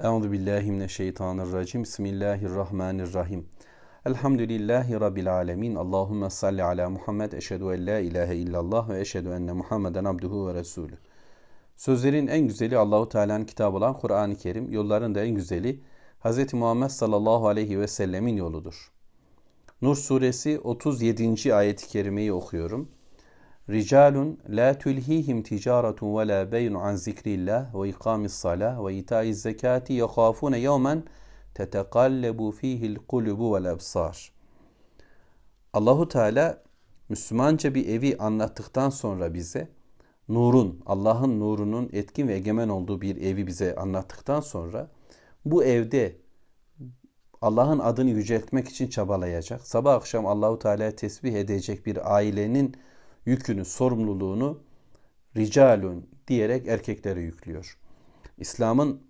Euzu billahi mineşşeytanirracim. Bismillahirrahmanirrahim. Elhamdülillahi rabbil alamin. Allahumme salli ala Muhammed. Eşhedü en la ilahe illallah ve eşhedü enne Muhammeden abduhu ve resulü. Sözlerin en güzeli Allahu Teala'nın kitabı olan Kur'an-ı Kerim. Yolların da en güzeli Hz. Muhammed sallallahu aleyhi ve sellemin yoludur. Nur suresi 37. ayet-i kerimeyi okuyorum. Ricalun la tulhihim ticaretun ve la bey'un an zikrillah ve ikamis salah ve itaiz zekati yahafune yevmen tetekallabu fihil kulubu vel absar. Allahu Teala Müslümanca bir evi anlattıktan sonra bize nurun, Allah'ın nurunun etkin ve egemen olduğu bir evi bize anlattıktan sonra bu evde Allah'ın adını yüceltmek için çabalayacak. Sabah akşam Allahu Teala'ya tesbih edecek bir ailenin yükünü, sorumluluğunu ricalun diyerek erkeklere yüklüyor. İslam'ın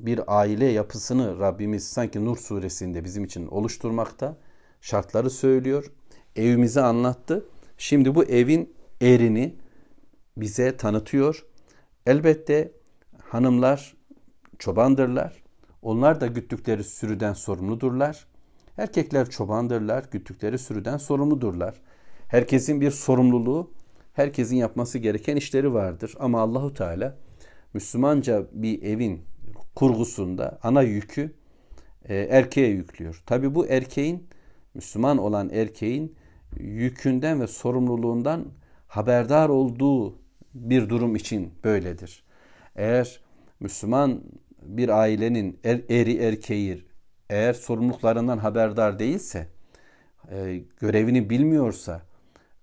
bir aile yapısını Rabbimiz sanki Nur suresinde bizim için oluşturmakta. Şartları söylüyor. Evimizi anlattı. Şimdi bu evin erini bize tanıtıyor. Elbette hanımlar çobandırlar. Onlar da güttükleri sürüden sorumludurlar. Erkekler çobandırlar, güttükleri sürüden sorumludurlar. Herkesin bir sorumluluğu, herkesin yapması gereken işleri vardır. Ama Allahu Teala Müslümanca bir evin kurgusunda ana yükü e, erkeğe yüklüyor. Tabi bu erkeğin Müslüman olan erkeğin yükünden ve sorumluluğundan haberdar olduğu bir durum için böyledir. Eğer Müslüman bir ailenin er, eri erkeği eğer sorumluluklarından haberdar değilse, e, görevini bilmiyorsa,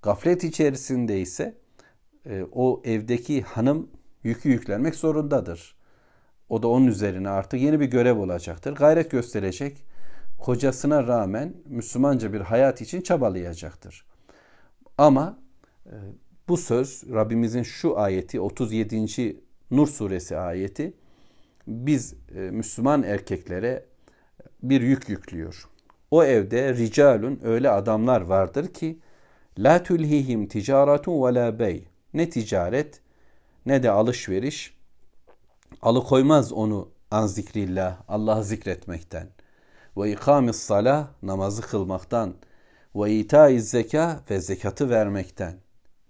gaflet içerisindeyse e, o evdeki hanım yükü yüklenmek zorundadır. O da onun üzerine artık yeni bir görev olacaktır. Gayret gösterecek. Kocasına rağmen Müslümanca bir hayat için çabalayacaktır. Ama e, bu söz Rabbimizin şu ayeti 37. Nur suresi ayeti biz e, Müslüman erkeklere bir yük yüklüyor. O evde ricalun öyle adamlar vardır ki La tulhihim ticaretun ve la bey. Ne ticaret ne de alışveriş alıkoymaz onu an zikrillah, Allah'ı zikretmekten. Ve ikamis salah, namazı kılmaktan. Ve itaiz zeka ve zekatı vermekten.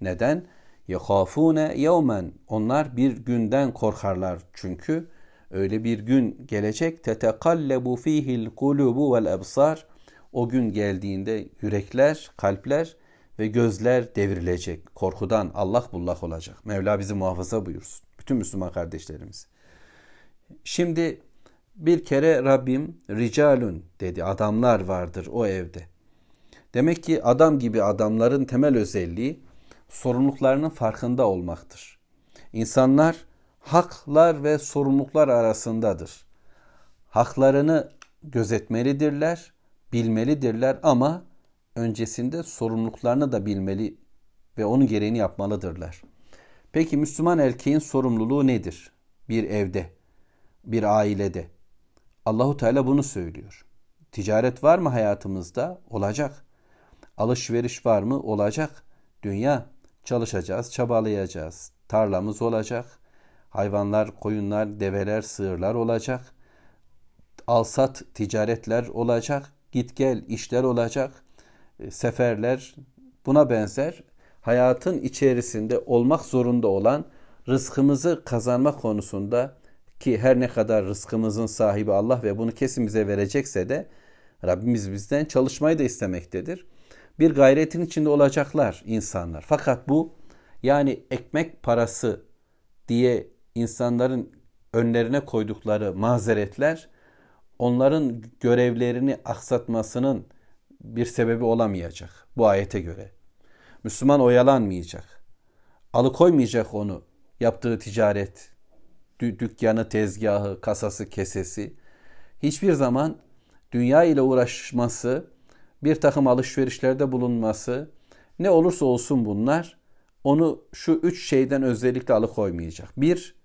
Neden? Yehafune yevmen. Onlar bir günden korkarlar. Çünkü öyle bir gün gelecek. Tetekallabu fihil kulubu vel ebsar. O gün geldiğinde yürekler, kalpler ve gözler devrilecek. Korkudan Allah bullak olacak. Mevla bizi muhafaza buyursun. Bütün Müslüman kardeşlerimiz. Şimdi bir kere Rabbim ricalun dedi. Adamlar vardır o evde. Demek ki adam gibi adamların temel özelliği sorumluluklarının farkında olmaktır. İnsanlar haklar ve sorumluluklar arasındadır. Haklarını gözetmelidirler, bilmelidirler ama öncesinde sorumluluklarını da bilmeli ve onun gereğini yapmalıdırlar. Peki Müslüman erkeğin sorumluluğu nedir? Bir evde, bir ailede. Allahu Teala bunu söylüyor. Ticaret var mı hayatımızda? Olacak. Alışveriş var mı? Olacak. Dünya çalışacağız, çabalayacağız. Tarlamız olacak. Hayvanlar, koyunlar, develer, sığırlar olacak. Alsat ticaretler olacak. Git gel işler olacak. E, seferler buna benzer hayatın içerisinde olmak zorunda olan rızkımızı kazanma konusunda ki her ne kadar rızkımızın sahibi Allah ve bunu kesin bize verecekse de Rabbimiz bizden çalışmayı da istemektedir. Bir gayretin içinde olacaklar insanlar. Fakat bu yani ekmek parası diye insanların önlerine koydukları mazeretler onların görevlerini aksatmasının bir sebebi olamayacak bu ayete göre. Müslüman oyalanmayacak. Alıkoymayacak onu yaptığı ticaret, dükkanı, tezgahı, kasası, kesesi. Hiçbir zaman dünya ile uğraşması, bir takım alışverişlerde bulunması, ne olursa olsun bunlar onu şu üç şeyden özellikle alıkoymayacak. Bir,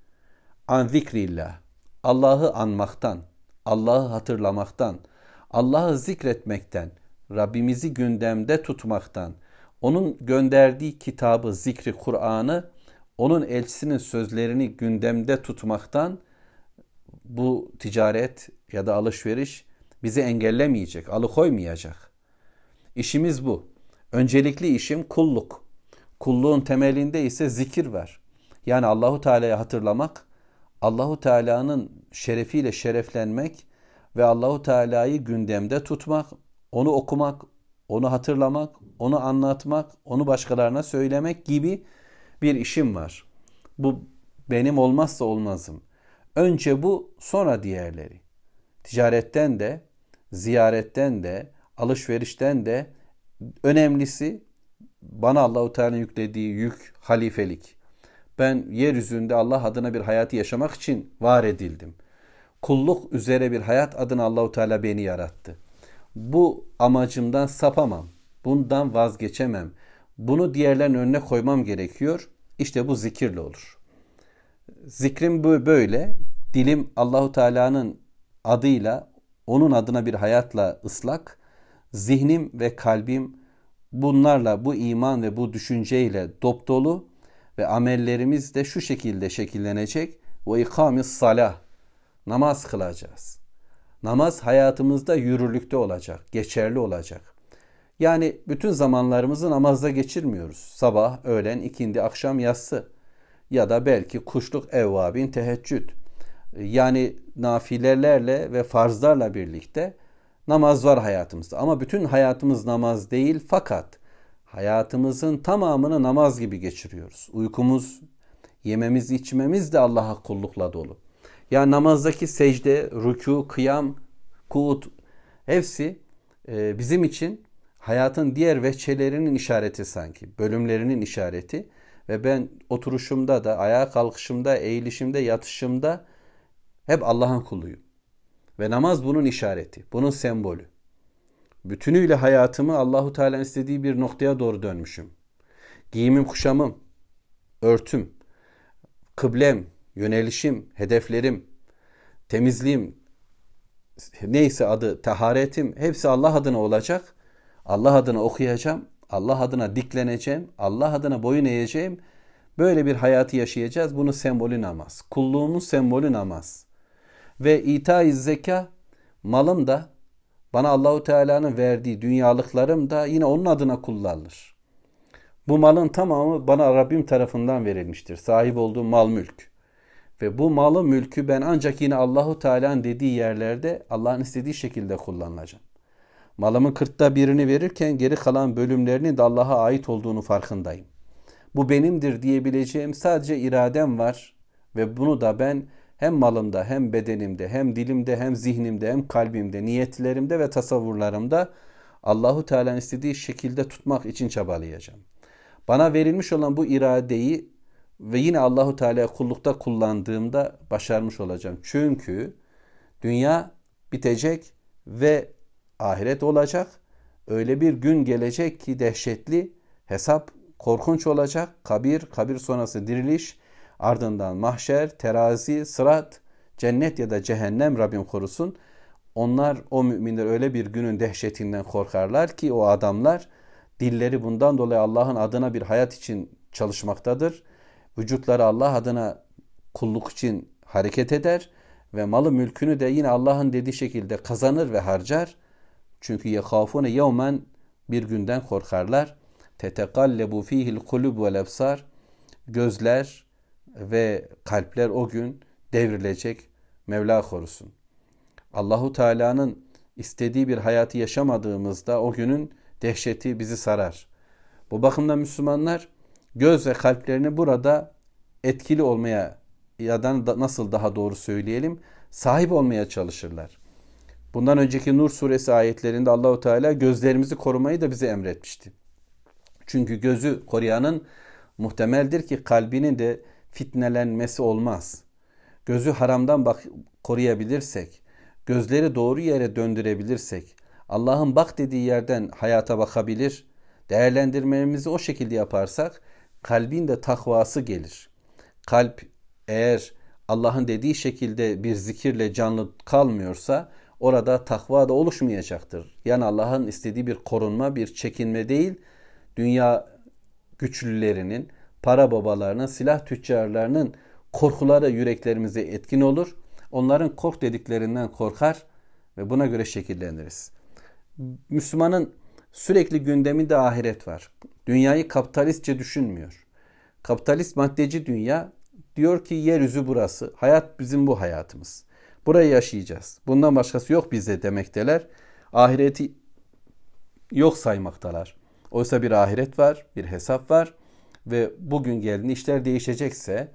an zikrillah. Allah'ı anmaktan, Allah'ı hatırlamaktan, Allah'ı zikretmekten, Rabbimizi gündemde tutmaktan, onun gönderdiği kitabı, zikri, Kur'an'ı, onun elçisinin sözlerini gündemde tutmaktan bu ticaret ya da alışveriş bizi engellemeyecek, alıkoymayacak. İşimiz bu. Öncelikli işim kulluk. Kulluğun temelinde ise zikir var. Yani Allahu Teala'yı hatırlamak, Allahu Teala'nın şerefiyle şereflenmek ve Allahu Teala'yı gündemde tutmak, onu okumak, onu hatırlamak, onu anlatmak, onu başkalarına söylemek gibi bir işim var. Bu benim olmazsa olmazım. Önce bu, sonra diğerleri. Ticaretten de, ziyaretten de, alışverişten de önemlisi bana Allahu Teala'nın yüklediği yük halifelik. Ben yeryüzünde Allah adına bir hayatı yaşamak için var edildim. Kulluk üzere bir hayat adına Allahu Teala beni yarattı. Bu amacımdan sapamam. Bundan vazgeçemem. Bunu diğerlerin önüne koymam gerekiyor. İşte bu zikirle olur. Zikrim bu böyle. Dilim Allahu Teala'nın adıyla, onun adına bir hayatla ıslak. Zihnim ve kalbim bunlarla, bu iman ve bu düşünceyle dop dolu ve amellerimiz de şu şekilde şekillenecek. Ve ikamis salah. Namaz kılacağız. Namaz hayatımızda yürürlükte olacak, geçerli olacak. Yani bütün zamanlarımızı namazda geçirmiyoruz. Sabah, öğlen, ikindi, akşam, yatsı ya da belki kuşluk, evvabin, teheccüd. Yani nafilelerle ve farzlarla birlikte namaz var hayatımızda. Ama bütün hayatımız namaz değil fakat hayatımızın tamamını namaz gibi geçiriyoruz. Uykumuz, yememiz, içmemiz de Allah'a kullukla dolu. Yani namazdaki secde, rükû, kıyam, kuut hepsi e, bizim için hayatın diğer veçelerinin işareti sanki. Bölümlerinin işareti. Ve ben oturuşumda da, ayağa kalkışımda, eğilişimde, yatışımda hep Allah'ın kuluyum. Ve namaz bunun işareti, bunun sembolü. Bütünüyle hayatımı Allahu Teala'nın istediği bir noktaya doğru dönmüşüm. Giyimim, kuşamım, örtüm, kıblem, yönelişim, hedeflerim, temizliğim, neyse adı, taharetim hepsi Allah adına olacak. Allah adına okuyacağım. Allah adına dikleneceğim. Allah adına boyun eğeceğim. Böyle bir hayatı yaşayacağız. Bunu sembolü namaz. Kulluğumun sembolü namaz. Ve ita zeka malım da bana Allahu Teala'nın verdiği dünyalıklarım da yine onun adına kullanılır. Bu malın tamamı bana Rabbim tarafından verilmiştir. Sahip olduğum mal mülk. Ve bu malı mülkü ben ancak yine Allahu Teala'nın dediği yerlerde Allah'ın istediği şekilde kullanacağım. Malımın kırkta birini verirken geri kalan bölümlerinin de Allah'a ait olduğunu farkındayım. Bu benimdir diyebileceğim sadece iradem var ve bunu da ben hem malımda hem bedenimde hem dilimde hem zihnimde hem kalbimde niyetlerimde ve tasavvurlarımda Allahu Teala'nın istediği şekilde tutmak için çabalayacağım. Bana verilmiş olan bu iradeyi ve yine Allahu Teala'ya kullukta kullandığımda başarmış olacağım. Çünkü dünya bitecek ve ahiret olacak. Öyle bir gün gelecek ki dehşetli, hesap korkunç olacak. Kabir, kabir sonrası diriliş, ardından mahşer, terazi, sırat, cennet ya da cehennem Rabbim korusun. Onlar o müminler öyle bir günün dehşetinden korkarlar ki o adamlar dilleri bundan dolayı Allah'ın adına bir hayat için çalışmaktadır. Vücutları Allah adına kulluk için hareket eder ve malı mülkünü de yine Allah'ın dediği şekilde kazanır ve harcar. Çünkü yekafune yevmen bir günden korkarlar. Tetekallabu fihil kulub vel ebsar. Gözler ve kalpler o gün devrilecek. Mevla korusun. Allahu Teala'nın istediği bir hayatı yaşamadığımızda o günün dehşeti bizi sarar. Bu bakımdan Müslümanlar göz ve kalplerini burada etkili olmaya ya da nasıl daha doğru söyleyelim sahip olmaya çalışırlar. Bundan önceki Nur suresi ayetlerinde Allahu Teala gözlerimizi korumayı da bize emretmişti. Çünkü gözü koruyanın muhtemeldir ki kalbinin de fitnelenmesi olmaz. Gözü haramdan bak koruyabilirsek, gözleri doğru yere döndürebilirsek, Allah'ın bak dediği yerden hayata bakabilir, değerlendirmemizi o şekilde yaparsak kalbin de takvası gelir. Kalp eğer Allah'ın dediği şekilde bir zikirle canlı kalmıyorsa orada takva da oluşmayacaktır. Yani Allah'ın istediği bir korunma, bir çekinme değil, dünya güçlülerinin, para babalarının, silah tüccarlarının korkuları yüreklerimize etkin olur. onların kork dediklerinden korkar ve buna göre şekilleniriz. Müslümanın sürekli gündeminde ahiret var. Dünyayı kapitalistçe düşünmüyor. Kapitalist maddeci dünya diyor ki yeryüzü burası. Hayat bizim bu hayatımız. Burayı yaşayacağız. Bundan başkası yok bizde demekteler. Ahireti yok saymaktalar. Oysa bir ahiret var, bir hesap var ve bugün geldiğinde işler değişecekse,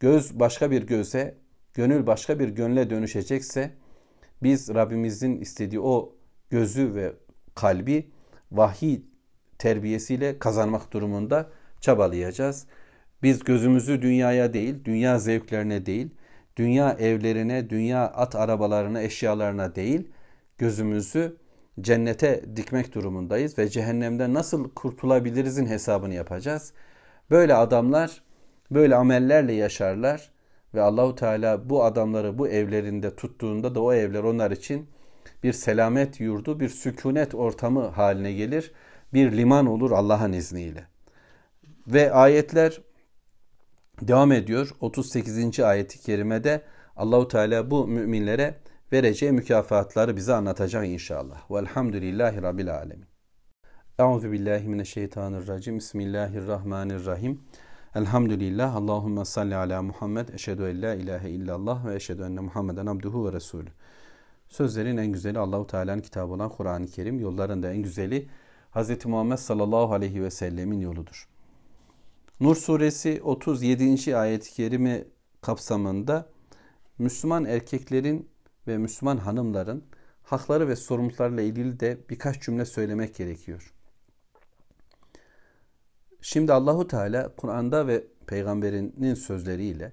göz başka bir göze, gönül başka bir gönle dönüşecekse biz Rabbimizin istediği o gözü ve kalbi vahiy terbiyesiyle kazanmak durumunda çabalayacağız. Biz gözümüzü dünyaya değil, dünya zevklerine değil, dünya evlerine, dünya at arabalarına, eşyalarına değil, gözümüzü cennete dikmek durumundayız ve cehennemden nasıl kurtulabilirizin hesabını yapacağız. Böyle adamlar böyle amellerle yaşarlar ve Allahu Teala bu adamları bu evlerinde tuttuğunda da o evler onlar için bir selamet yurdu, bir sükunet ortamı haline gelir. Bir liman olur Allah'ın izniyle. Ve ayetler devam ediyor. 38. ayeti kerimede Allahu Teala bu müminlere vereceği mükafatları bize anlatacak inşallah. Velhamdülillahi Rabbil Alemin. Euzu billahi mineşşeytanirracim. Bismillahirrahmanirrahim. Elhamdülillah. Allahumme salli ala Muhammed. Eşhedü en la ilahe illallah ve eşhedü enne Muhammeden abduhu ve resulü. Sözlerin en güzeli Allahu Teala'nın kitabı olan Kur'an-ı Kerim. Yolların da en güzeli Hz. Muhammed sallallahu aleyhi ve sellemin yoludur. Nur suresi 37. ayet-i kerime kapsamında Müslüman erkeklerin ve Müslüman hanımların hakları ve sorumluluklarla ilgili de birkaç cümle söylemek gerekiyor. Şimdi Allahu Teala Kur'an'da ve peygamberinin sözleriyle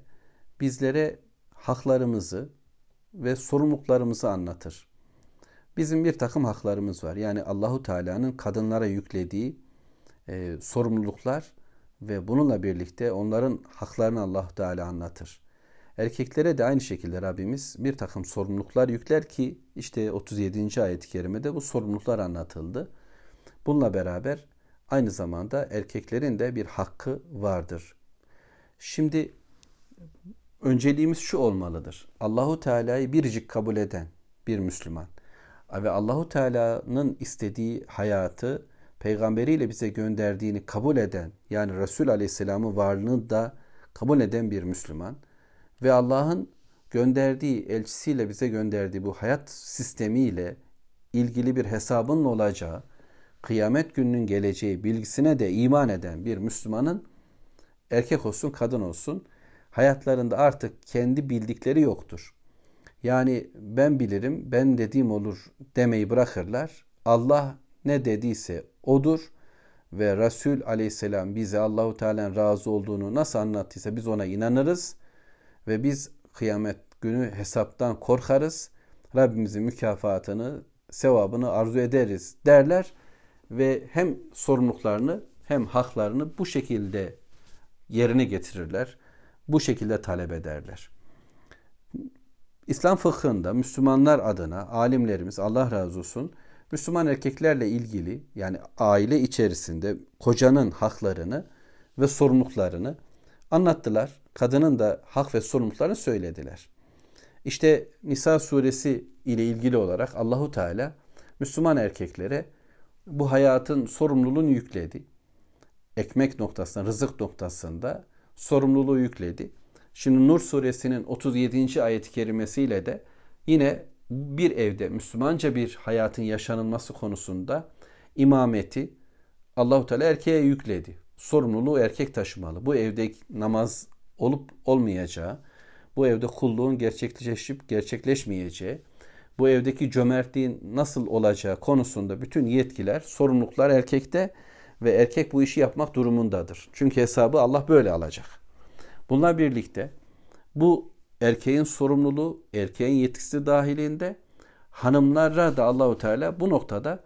bizlere haklarımızı ve sorumluluklarımızı anlatır. Bizim bir takım haklarımız var. Yani Allahu Teala'nın kadınlara yüklediği e, sorumluluklar ve bununla birlikte onların haklarını Allah Teala anlatır. Erkeklere de aynı şekilde Rabbimiz bir takım sorumluluklar yükler ki işte 37. ayet-i kerimede bu sorumluluklar anlatıldı. Bununla beraber aynı zamanda erkeklerin de bir hakkı vardır. Şimdi önceliğimiz şu olmalıdır. Allahu Teala'yı biricik kabul eden bir Müslüman ve Allahu Teala'nın istediği hayatı peygamberiyle bize gönderdiğini kabul eden yani Resul Aleyhisselam'ın varlığını da kabul eden bir Müslüman ve Allah'ın gönderdiği elçisiyle bize gönderdiği bu hayat sistemiyle ilgili bir hesabının olacağı, kıyamet gününün geleceği bilgisine de iman eden bir Müslümanın erkek olsun kadın olsun hayatlarında artık kendi bildikleri yoktur. Yani ben bilirim, ben dediğim olur demeyi bırakırlar. Allah ne dediyse odur ve Resul aleyhisselam bize Allahu Teala'nın razı olduğunu nasıl anlattıysa biz ona inanırız ve biz kıyamet günü hesaptan korkarız. Rabbimizin mükafatını, sevabını arzu ederiz derler ve hem sorumluluklarını hem haklarını bu şekilde yerine getirirler. Bu şekilde talep ederler. İslam fıkhında Müslümanlar adına alimlerimiz Allah razı olsun Müslüman erkeklerle ilgili yani aile içerisinde kocanın haklarını ve sorumluluklarını anlattılar. Kadının da hak ve sorumluluklarını söylediler. İşte Nisa suresi ile ilgili olarak Allahu Teala Müslüman erkeklere bu hayatın sorumluluğunu yükledi. Ekmek noktasında, rızık noktasında sorumluluğu yükledi. Şimdi Nur suresinin 37. ayet-i kerimesiyle de yine bir evde Müslümanca bir hayatın yaşanılması konusunda imameti Allahu Teala erkeğe yükledi. Sorumluluğu erkek taşımalı. Bu evde namaz olup olmayacağı, bu evde kulluğun gerçekleşip gerçekleşmeyeceği, bu evdeki cömertliğin nasıl olacağı konusunda bütün yetkiler, sorumluluklar erkekte ve erkek bu işi yapmak durumundadır. Çünkü hesabı Allah böyle alacak. Bununla birlikte bu erkeğin sorumluluğu, erkeğin yetkisi dahilinde hanımlara da Allahu Teala bu noktada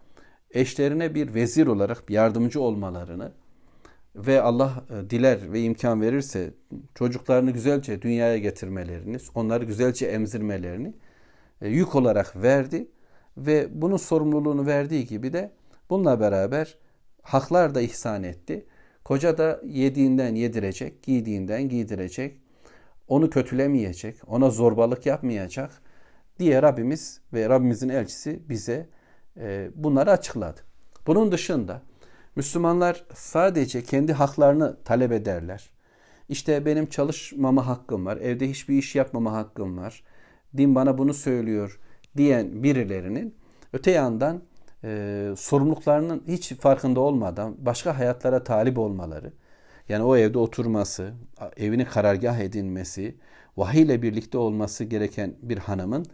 eşlerine bir vezir olarak yardımcı olmalarını ve Allah e, diler ve imkan verirse çocuklarını güzelce dünyaya getirmelerini, onları güzelce emzirmelerini e, yük olarak verdi ve bunun sorumluluğunu verdiği gibi de bununla beraber haklar da ihsan etti. Koca da yediğinden yedirecek, giydiğinden giydirecek, onu kötülemeyecek, ona zorbalık yapmayacak diye Rabbimiz ve Rabbimizin elçisi bize e, bunları açıkladı. Bunun dışında Müslümanlar sadece kendi haklarını talep ederler. İşte benim çalışmama hakkım var, evde hiçbir iş yapmama hakkım var. Din bana bunu söylüyor diyen birilerinin öte yandan e, sorumluluklarının hiç farkında olmadan başka hayatlara talip olmaları, yani o evde oturması, evini karargah edinmesi, vahiy ile birlikte olması gereken bir hanımın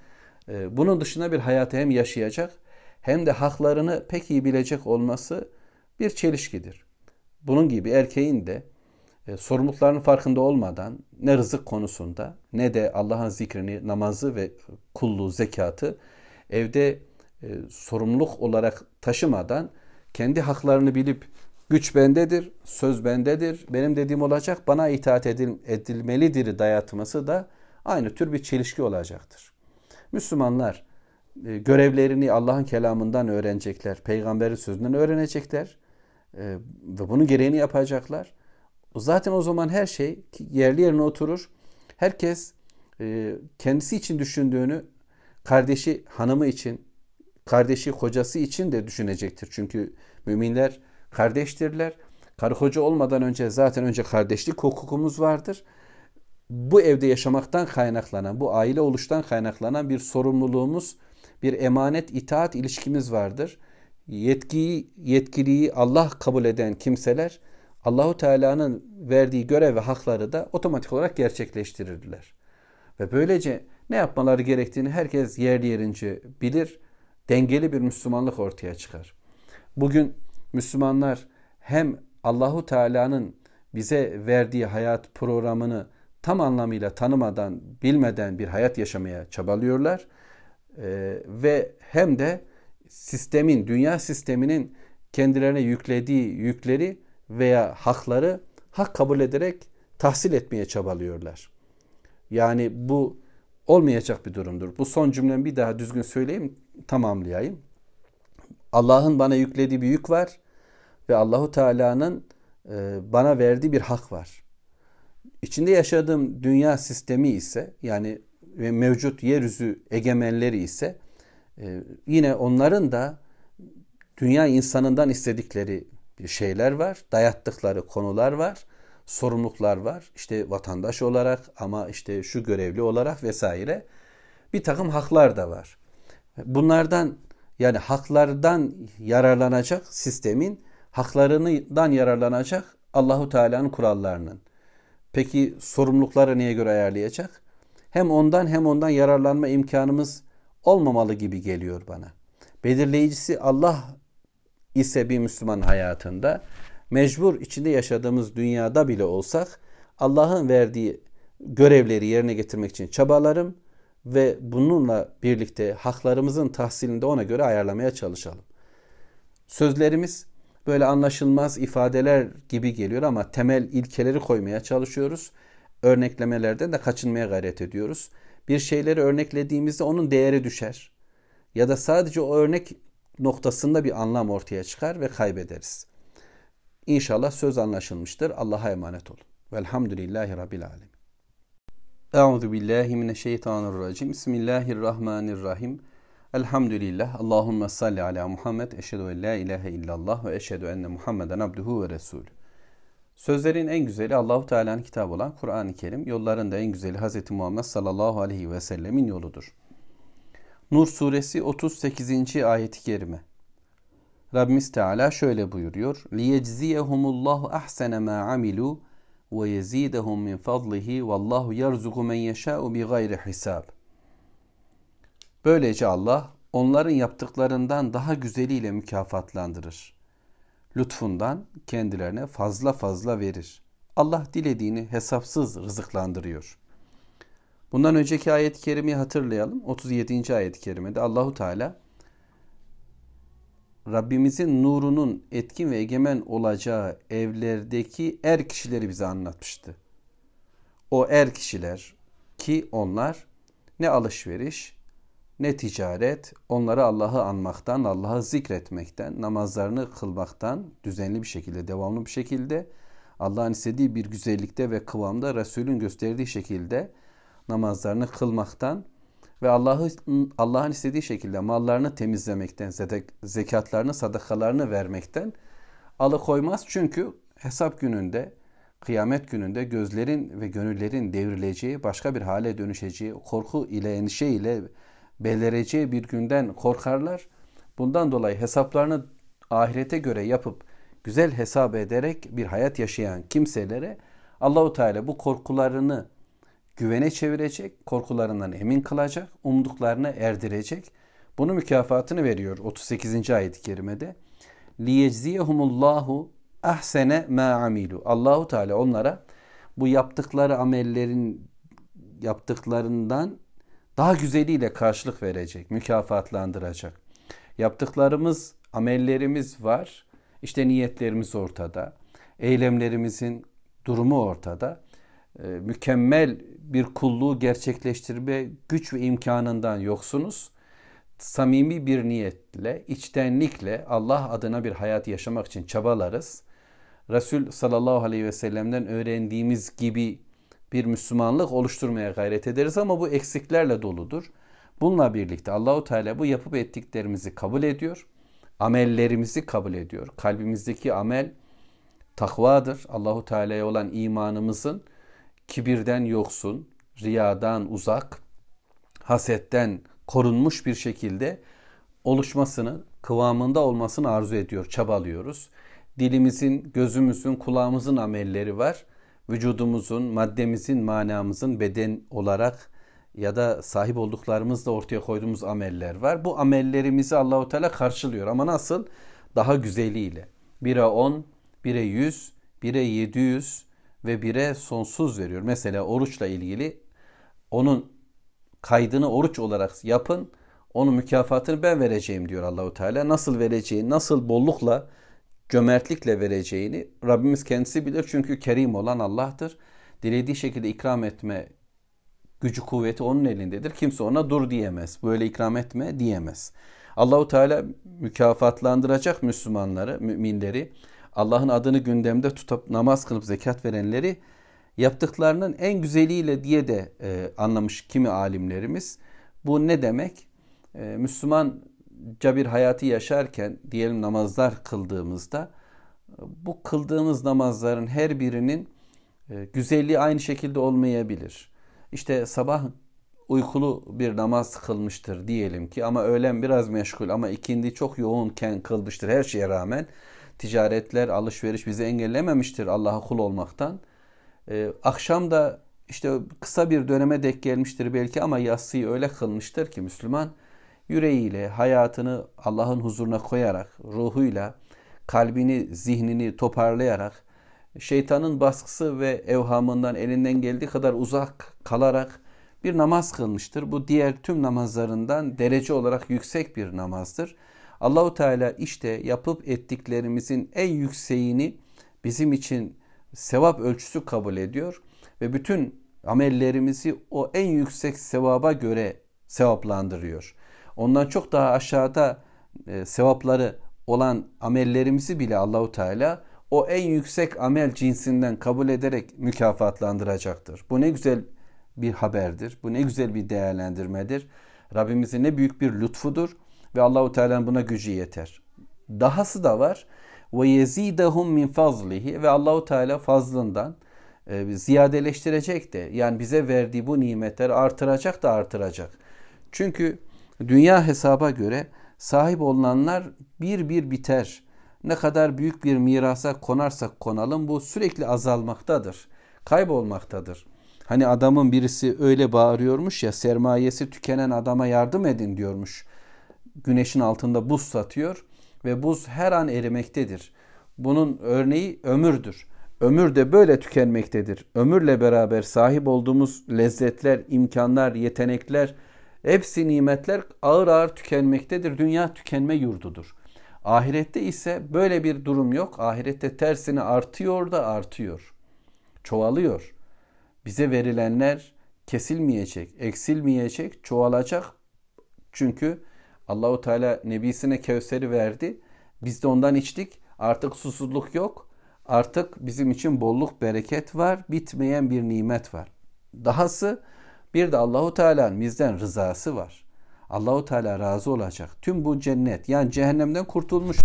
e, bunun dışında bir hayatı hem yaşayacak hem de haklarını pek iyi bilecek olması bir çelişkidir. Bunun gibi erkeğin de e, sorumluluklarının farkında olmadan ne rızık konusunda ne de Allah'ın zikrini, namazı ve kulluğu, zekatı evde e, sorumluluk olarak taşımadan kendi haklarını bilip güç bendedir, söz bendedir, benim dediğim olacak, bana itaat edil, edilmelidir dayatması da aynı tür bir çelişki olacaktır. Müslümanlar e, görevlerini Allah'ın kelamından öğrenecekler, peygamberin sözünden öğrenecekler e, ve bunun gereğini yapacaklar. Zaten o zaman her şey yerli yerine oturur. Herkes e, kendisi için düşündüğünü kardeşi hanımı için, kardeşi kocası için de düşünecektir. Çünkü müminler kardeştirler. Karı koca olmadan önce zaten önce kardeşlik hukukumuz vardır. Bu evde yaşamaktan kaynaklanan, bu aile oluştan kaynaklanan bir sorumluluğumuz, bir emanet itaat ilişkimiz vardır. Yetkiyi, yetkiliyi Allah kabul eden kimseler Allahu Teala'nın verdiği görev ve hakları da otomatik olarak gerçekleştirirler. Ve böylece ne yapmaları gerektiğini herkes yerli yerince bilir. Dengeli bir Müslümanlık ortaya çıkar. Bugün Müslümanlar hem Allahu Teala'nın bize verdiği hayat programını tam anlamıyla tanımadan, bilmeden bir hayat yaşamaya çabalıyorlar. Ee, ve hem de sistemin, dünya sisteminin kendilerine yüklediği yükleri veya hakları hak kabul ederek tahsil etmeye çabalıyorlar. Yani bu olmayacak bir durumdur. Bu son cümlemi bir daha düzgün söyleyeyim, tamamlayayım. Allah'ın bana yüklediği bir yük var ve Allahu Teala'nın e, bana verdiği bir hak var. İçinde yaşadığım dünya sistemi ise yani mevcut yeryüzü egemenleri ise e, yine onların da dünya insanından istedikleri şeyler var, dayattıkları konular var, sorumluluklar var. İşte vatandaş olarak ama işte şu görevli olarak vesaire bir takım haklar da var. Bunlardan yani haklardan yararlanacak sistemin haklarından yararlanacak Allahu Teala'nın kurallarının. Peki sorumlulukları neye göre ayarlayacak? Hem ondan hem ondan yararlanma imkanımız olmamalı gibi geliyor bana. Belirleyicisi Allah ise bir Müslüman hayatında mecbur içinde yaşadığımız dünyada bile olsak Allah'ın verdiği görevleri yerine getirmek için çabalarım ve bununla birlikte haklarımızın tahsilinde ona göre ayarlamaya çalışalım. Sözlerimiz böyle anlaşılmaz ifadeler gibi geliyor ama temel ilkeleri koymaya çalışıyoruz. Örneklemelerden de kaçınmaya gayret ediyoruz. Bir şeyleri örneklediğimizde onun değeri düşer. Ya da sadece o örnek noktasında bir anlam ortaya çıkar ve kaybederiz. İnşallah söz anlaşılmıştır. Allah'a emanet olun. Velhamdülillahi Rabbil Alemin. Euzu billahi mineşşeytanirracim. Bismillahirrahmanirrahim. Elhamdülillah. Allahumme salli ala Muhammed. Eşhedü en la ilahe illallah ve eşhedü enne Muhammeden abduhu ve resulü. Sözlerin en güzeli Allahu Teala'nın kitabı olan Kur'an-ı Kerim. Yolların da en güzeli Hz. Muhammed sallallahu aleyhi ve sellemin yoludur. Nur suresi 38. ayeti kerime. Rabbimiz Teala şöyle buyuruyor. لِيَجْزِيَهُمُ ahsene ma amilu ve yezidehum min fadlihi vallahu yerzuku men yeşâ'u bi gayri hisab. Böylece Allah onların yaptıklarından daha güzeliyle mükafatlandırır. Lütfundan kendilerine fazla fazla verir. Allah dilediğini hesapsız rızıklandırıyor. Bundan önceki ayet-i kerimeyi hatırlayalım. 37. ayet-i kerimede Allahu Teala Rabbimizin nurunun etkin ve egemen olacağı evlerdeki er kişileri bize anlatmıştı. O er kişiler ki onlar ne alışveriş ne ticaret onları Allah'ı anmaktan, Allah'ı zikretmekten, namazlarını kılmaktan düzenli bir şekilde, devamlı bir şekilde Allah'ın istediği bir güzellikte ve kıvamda Resul'ün gösterdiği şekilde namazlarını kılmaktan ve Allah'ı Allah'ın istediği şekilde mallarını temizlemekten, zekatlarını, sadakalarını vermekten alıkoymaz. Çünkü hesap gününde, kıyamet gününde gözlerin ve gönüllerin devrileceği, başka bir hale dönüşeceği, korku ile, endişe ile belireceği bir günden korkarlar. Bundan dolayı hesaplarını ahirete göre yapıp güzel hesap ederek bir hayat yaşayan kimselere Allahu Teala bu korkularını güvene çevirecek, korkularından emin kılacak, umduklarını erdirecek. Bunu mükafatını veriyor 38. ayet-i kerimede. Liyecziyehumullahu ahsene ma amilu. Allahu Teala onlara bu yaptıkları amellerin yaptıklarından daha güzeliyle karşılık verecek, mükafatlandıracak. Yaptıklarımız, amellerimiz var. İşte niyetlerimiz ortada. Eylemlerimizin durumu ortada. Ee, mükemmel bir kulluğu gerçekleştirme güç ve imkanından yoksunuz. Samimi bir niyetle, içtenlikle Allah adına bir hayat yaşamak için çabalarız. Resul sallallahu aleyhi ve sellem'den öğrendiğimiz gibi bir Müslümanlık oluşturmaya gayret ederiz ama bu eksiklerle doludur. Bununla birlikte Allahu Teala bu yapıp ettiklerimizi kabul ediyor. Amellerimizi kabul ediyor. Kalbimizdeki amel takvadır. Allahu Teala'ya olan imanımızın kibirden yoksun, riyadan uzak, hasetten korunmuş bir şekilde oluşmasını, kıvamında olmasını arzu ediyor, çabalıyoruz. Dilimizin, gözümüzün, kulağımızın amelleri var. Vücudumuzun, maddemizin, manamızın beden olarak ya da sahip olduklarımızla ortaya koyduğumuz ameller var. Bu amellerimizi Allahu Teala karşılıyor ama nasıl? Daha güzeliyle. 1'e 10, 1'e 100, 1'e 700, ve bire sonsuz veriyor. Mesela oruçla ilgili onun kaydını oruç olarak yapın. Onun mükafatını ben vereceğim diyor Allahu Teala. Nasıl vereceğini, nasıl bollukla, cömertlikle vereceğini Rabbimiz kendisi bilir. Çünkü kerim olan Allah'tır. Dilediği şekilde ikram etme gücü kuvveti onun elindedir. Kimse ona dur diyemez. Böyle ikram etme diyemez. Allahu Teala mükafatlandıracak Müslümanları, müminleri Allah'ın adını gündemde tutup namaz kılıp zekat verenleri yaptıklarının en güzeliyle diye de e, anlamış kimi alimlerimiz. Bu ne demek? E, Müslümanca bir hayatı yaşarken diyelim namazlar kıldığımızda bu kıldığımız namazların her birinin e, güzelliği aynı şekilde olmayabilir. İşte sabah uykulu bir namaz kılmıştır diyelim ki ama öğlen biraz meşgul ama ikindi çok yoğunken kılmıştır her şeye rağmen ticaretler, alışveriş bizi engellememiştir Allah'a kul olmaktan. Ee, akşam da işte kısa bir döneme dek gelmiştir belki ama yatsıyı öyle kılmıştır ki Müslüman yüreğiyle hayatını Allah'ın huzuruna koyarak, ruhuyla, kalbini, zihnini toparlayarak, şeytanın baskısı ve evhamından elinden geldiği kadar uzak kalarak bir namaz kılmıştır. Bu diğer tüm namazlarından derece olarak yüksek bir namazdır. Allahu Teala işte yapıp ettiklerimizin en yükseğini bizim için sevap ölçüsü kabul ediyor ve bütün amellerimizi o en yüksek sevaba göre sevaplandırıyor. Ondan çok daha aşağıda e, sevapları olan amellerimizi bile Allahu Teala o en yüksek amel cinsinden kabul ederek mükafatlandıracaktır. Bu ne güzel bir haberdir. Bu ne güzel bir değerlendirmedir. Rabbimizin ne büyük bir lütfudur ve Allahu Teala'nın buna gücü yeter. Dahası da var. Ve yezidahum min fazlihi ve Allahu Teala fazlından e, ziyadeleştirecek de yani bize verdiği bu nimetleri artıracak da artıracak. Çünkü dünya hesaba göre sahip olunanlar bir bir biter. Ne kadar büyük bir mirasa konarsak konalım bu sürekli azalmaktadır. Kaybolmaktadır. Hani adamın birisi öyle bağırıyormuş ya sermayesi tükenen adama yardım edin diyormuş güneşin altında buz satıyor ve buz her an erimektedir. Bunun örneği ömürdür. Ömür de böyle tükenmektedir. Ömürle beraber sahip olduğumuz lezzetler, imkanlar, yetenekler, hepsi nimetler ağır ağır tükenmektedir. Dünya tükenme yurdudur. Ahirette ise böyle bir durum yok. Ahirette tersine artıyor da artıyor. Çoğalıyor. Bize verilenler kesilmeyecek, eksilmeyecek, çoğalacak. Çünkü Allahu Teala nebisine Kevser'i verdi. Biz de ondan içtik. Artık susuzluk yok. Artık bizim için bolluk, bereket var, bitmeyen bir nimet var. Dahası bir de Allahu Teala'nın bizden rızası var. Allahu Teala razı olacak. Tüm bu cennet yani cehennemden kurtulmuş.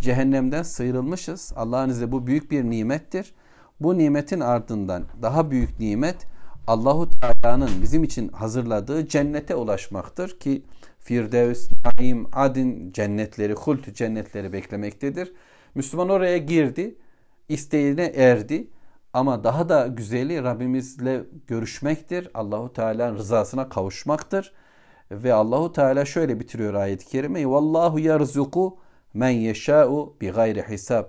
Cehennemden sıyrılmışız. Allah'ın izniyle bu büyük bir nimettir. Bu nimetin ardından daha büyük nimet Allahu Teala'nın bizim için hazırladığı cennete ulaşmaktır ki Firdevs, Naim, Adin cennetleri, Hult cennetleri beklemektedir. Müslüman oraya girdi, isteğine erdi. Ama daha da güzeli Rabbimizle görüşmektir. Allahu Teala'nın rızasına kavuşmaktır. Ve Allahu Teala şöyle bitiriyor ayet-i kerimeyi. Vallahu yarzuku men yeşâ'u bi gayri hisab.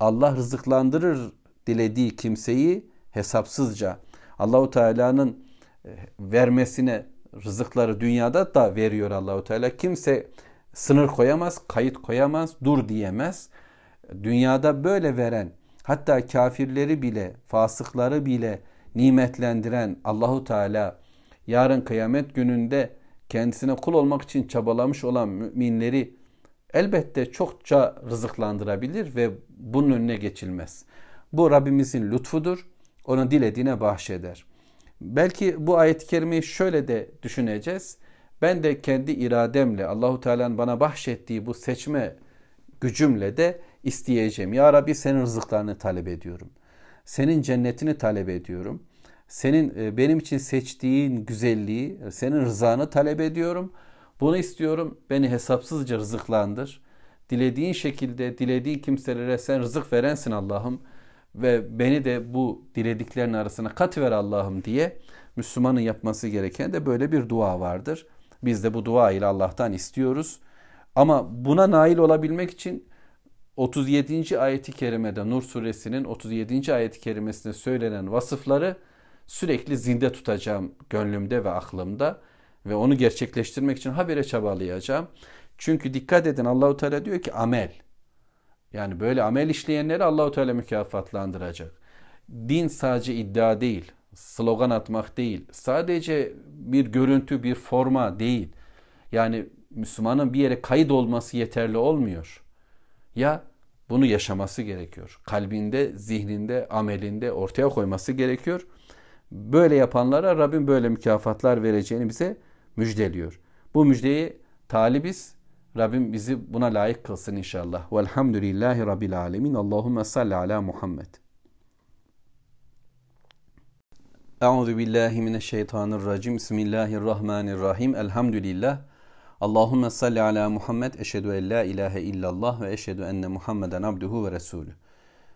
Allah rızıklandırır dilediği kimseyi hesapsızca. Allahu Teala'nın e, vermesine rızıkları dünyada da veriyor Allahu Teala. Kimse sınır koyamaz, kayıt koyamaz, dur diyemez. Dünyada böyle veren, hatta kafirleri bile, fasıkları bile nimetlendiren Allahu Teala yarın kıyamet gününde kendisine kul olmak için çabalamış olan müminleri elbette çokça rızıklandırabilir ve bunun önüne geçilmez. Bu Rabbimizin lütfudur. Onu dilediğine bahşeder. Belki bu ayet-i kerimeyi şöyle de düşüneceğiz. Ben de kendi irademle Allahu Teala'nın bana bahşettiği bu seçme gücümle de isteyeceğim. Ya Rabbi senin rızıklarını talep ediyorum. Senin cennetini talep ediyorum. Senin e, benim için seçtiğin güzelliği, senin rızanı talep ediyorum. Bunu istiyorum. Beni hesapsızca rızıklandır. Dilediğin şekilde, dilediğin kimselere sen rızık verensin Allah'ım ve beni de bu dilediklerin arasına kat ver Allah'ım diye Müslümanın yapması gereken de böyle bir dua vardır. Biz de bu dua ile Allah'tan istiyoruz. Ama buna nail olabilmek için 37. ayeti kerimede Nur suresinin 37. ayeti kerimesinde söylenen vasıfları sürekli zinde tutacağım gönlümde ve aklımda ve onu gerçekleştirmek için habire çabalayacağım. Çünkü dikkat edin Allahu Teala diyor ki amel. Yani böyle amel işleyenleri Allahu Teala mükafatlandıracak. Din sadece iddia değil, slogan atmak değil, sadece bir görüntü, bir forma değil. Yani Müslümanın bir yere kayıt olması yeterli olmuyor. Ya bunu yaşaması gerekiyor. Kalbinde, zihninde, amelinde ortaya koyması gerekiyor. Böyle yapanlara Rabbim böyle mükafatlar vereceğini bize müjdeliyor. Bu müjdeyi talibiz Rabbim bizi buna layık kılsın inşallah. Velhamdülillahi Rabbil alemin. Allahümme salli ala Muhammed. Euzu billahi mineşşeytanirracim. Bismillahirrahmanirrahim. Elhamdülillah. Allahümme salli ala Muhammed. Eşhedü en la ilahe illallah ve eşhedü enne Muhammeden abduhu ve resulü.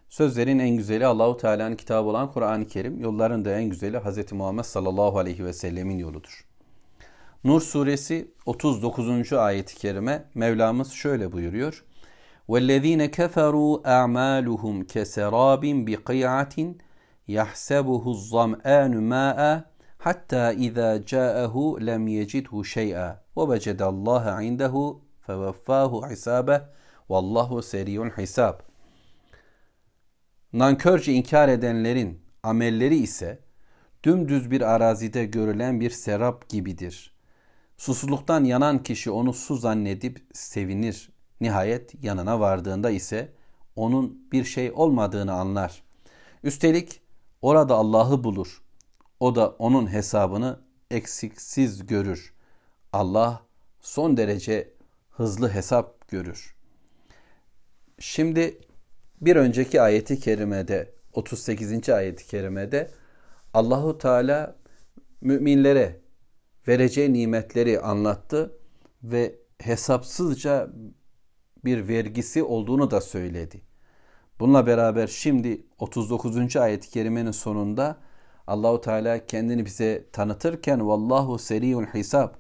Sözlerin en güzeli Allahu Teala'nın kitabı olan Kur'an-ı Kerim, yolların da en güzeli Hz. Muhammed sallallahu aleyhi ve sellemin yoludur. Nur suresi 39. ayet-i kerime Mevlamız şöyle buyuruyor. وَالَّذ۪ينَ كَفَرُوا أَعْمَالُهُمْ كَسَرَابٍ بِقِيعَةٍ يَحْسَبُهُ الظَّمْآنُ مَاءً حَتَّى إِذَا جَاءَهُ لَمْ يَجِدْهُ شَيْئًا وَوَجَدَ اللّٰهَ عِنْدَهُ فَوَفَّاهُ حِسَابَهُ وَاللّٰهُ سَرِيٌ حِسَابٍ Nankörce inkar edenlerin amelleri ise dümdüz bir arazide görülen bir serap gibidir.'' Susuzluktan yanan kişi onu su zannedip sevinir. Nihayet yanına vardığında ise onun bir şey olmadığını anlar. Üstelik orada Allah'ı bulur. O da onun hesabını eksiksiz görür. Allah son derece hızlı hesap görür. Şimdi bir önceki ayeti kerimede 38. ayeti kerimede Allahu Teala müminlere vereceği nimetleri anlattı ve hesapsızca bir vergisi olduğunu da söyledi. Bununla beraber şimdi 39. ayet-i kerimenin sonunda Allahu Teala kendini bize tanıtırken vallahu seriyul hisab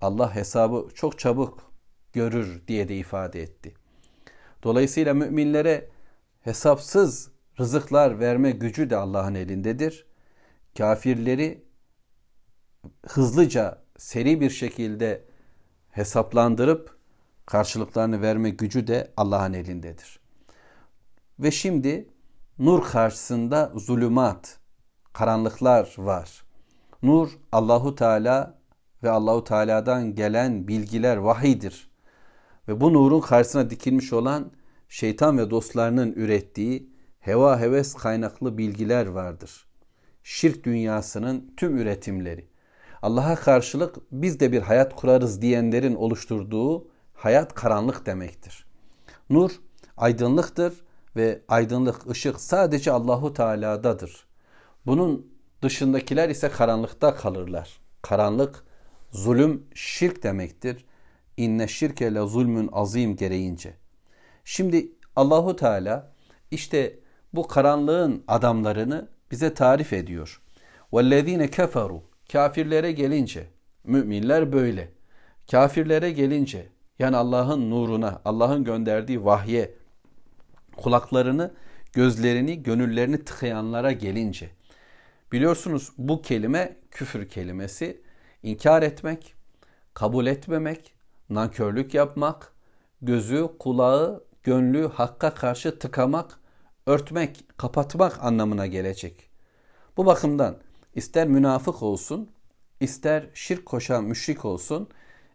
Allah hesabı çok çabuk görür diye de ifade etti. Dolayısıyla müminlere hesapsız rızıklar verme gücü de Allah'ın elindedir. Kafirleri hızlıca, seri bir şekilde hesaplandırıp karşılıklarını verme gücü de Allah'ın elindedir. Ve şimdi nur karşısında zulümat, karanlıklar var. Nur Allahu Teala ve Allahu Teala'dan gelen bilgiler vahidir. Ve bu nurun karşısına dikilmiş olan şeytan ve dostlarının ürettiği heva heves kaynaklı bilgiler vardır. Şirk dünyasının tüm üretimleri. Allah'a karşılık biz de bir hayat kurarız diyenlerin oluşturduğu hayat karanlık demektir. Nur aydınlıktır ve aydınlık ışık sadece Allahu Teala'dadır. Bunun dışındakiler ise karanlıkta kalırlar. Karanlık zulüm şirk demektir. İnne şirke le zulmün azim gereğince. Şimdi Allahu Teala işte bu karanlığın adamlarını bize tarif ediyor. وَالَّذ۪ينَ كَفَرُوا Kafirlere gelince, müminler böyle. Kafirlere gelince, yani Allah'ın nuruna, Allah'ın gönderdiği vahye, kulaklarını, gözlerini, gönüllerini tıkayanlara gelince. Biliyorsunuz bu kelime küfür kelimesi. inkar etmek, kabul etmemek, nankörlük yapmak, gözü, kulağı, gönlü hakka karşı tıkamak, örtmek, kapatmak anlamına gelecek. Bu bakımdan ister münafık olsun, ister şirk koşan müşrik olsun,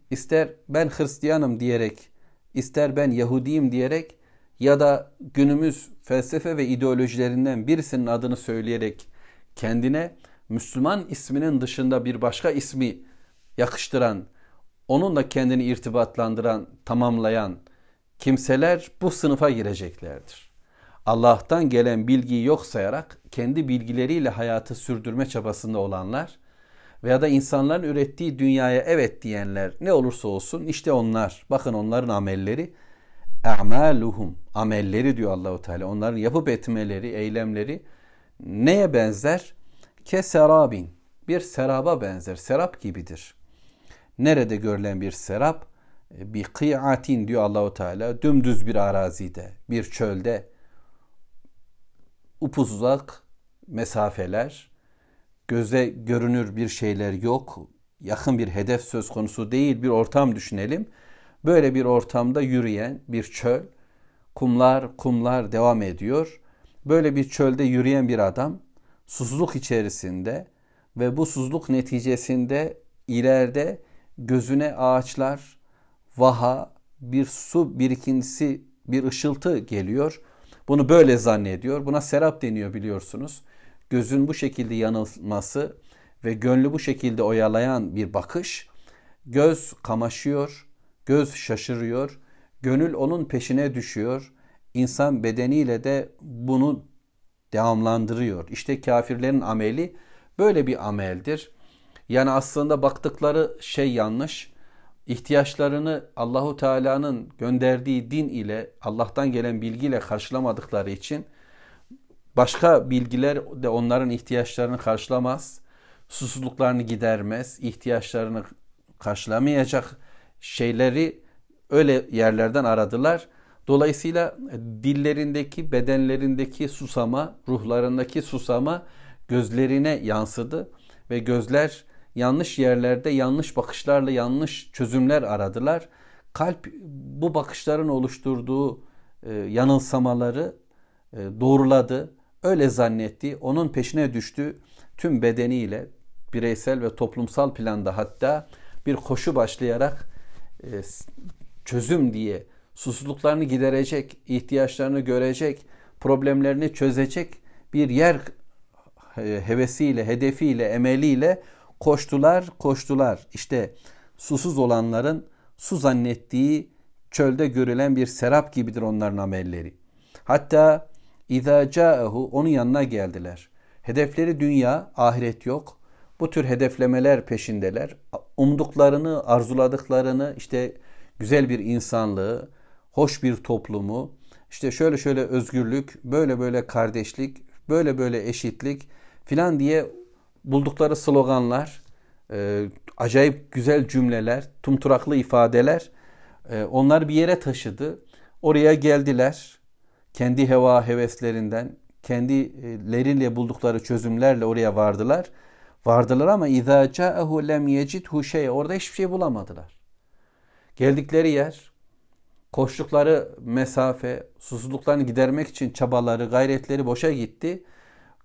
ister ben Hristiyanım diyerek, ister ben Yahudiyim diyerek ya da günümüz felsefe ve ideolojilerinden birisinin adını söyleyerek kendine Müslüman isminin dışında bir başka ismi yakıştıran, onunla kendini irtibatlandıran, tamamlayan kimseler bu sınıfa gireceklerdir. Allah'tan gelen bilgiyi yok sayarak kendi bilgileriyle hayatı sürdürme çabasında olanlar veya da insanların ürettiği dünyaya evet diyenler ne olursa olsun işte onlar. Bakın onların amelleri a'maluhum amelleri diyor Allahu Teala. Onların yapıp etmeleri, eylemleri neye benzer? Keserabin. Bir seraba benzer. Serap gibidir. Nerede görülen bir serap? Bir kıyatin diyor Allahu Teala. Dümdüz bir arazide, bir çölde upuzak mesafeler, göze görünür bir şeyler yok, yakın bir hedef söz konusu değil bir ortam düşünelim. Böyle bir ortamda yürüyen bir çöl, kumlar kumlar devam ediyor. Böyle bir çölde yürüyen bir adam susuzluk içerisinde ve bu susuzluk neticesinde ileride gözüne ağaçlar, vaha, bir su birikintisi, bir ışıltı geliyor. Bunu böyle zannediyor. Buna serap deniyor biliyorsunuz. Gözün bu şekilde yanılması ve gönlü bu şekilde oyalayan bir bakış. Göz kamaşıyor, göz şaşırıyor, gönül onun peşine düşüyor. İnsan bedeniyle de bunu devamlandırıyor. İşte kafirlerin ameli böyle bir ameldir. Yani aslında baktıkları şey yanlış. İhtiyaçlarını Allahu Teala'nın gönderdiği din ile Allah'tan gelen bilgiyle karşılamadıkları için başka bilgiler de onların ihtiyaçlarını karşılamaz. Susuzluklarını gidermez, ihtiyaçlarını karşılamayacak şeyleri öyle yerlerden aradılar. Dolayısıyla dillerindeki, bedenlerindeki susama, ruhlarındaki susama gözlerine yansıdı ve gözler yanlış yerlerde yanlış bakışlarla yanlış çözümler aradılar. Kalp bu bakışların oluşturduğu e, yanılsamaları e, doğruladı. Öyle zannetti. Onun peşine düştü. Tüm bedeniyle bireysel ve toplumsal planda hatta bir koşu başlayarak e, çözüm diye susuzluklarını giderecek, ihtiyaçlarını görecek, problemlerini çözecek bir yer hevesiyle, hedefiyle, emeliyle koştular, koştular. İşte susuz olanların su zannettiği çölde görülen bir serap gibidir onların amelleri. Hatta İza ca'ehu onun yanına geldiler. Hedefleri dünya, ahiret yok. Bu tür hedeflemeler peşindeler. Umduklarını, arzuladıklarını, işte güzel bir insanlığı, hoş bir toplumu, işte şöyle şöyle özgürlük, böyle böyle kardeşlik, böyle böyle eşitlik filan diye buldukları sloganlar, e, acayip güzel cümleler, tumturaklı ifadeler e, onlar bir yere taşıdı. Oraya geldiler. Kendi heva heveslerinden, kendileriyle buldukları çözümlerle oraya vardılar. Vardılar ama izâ câehu lem yecidhu şey orada hiçbir şey bulamadılar. Geldikleri yer, koştukları mesafe, susuzluklarını gidermek için çabaları, gayretleri boşa gitti.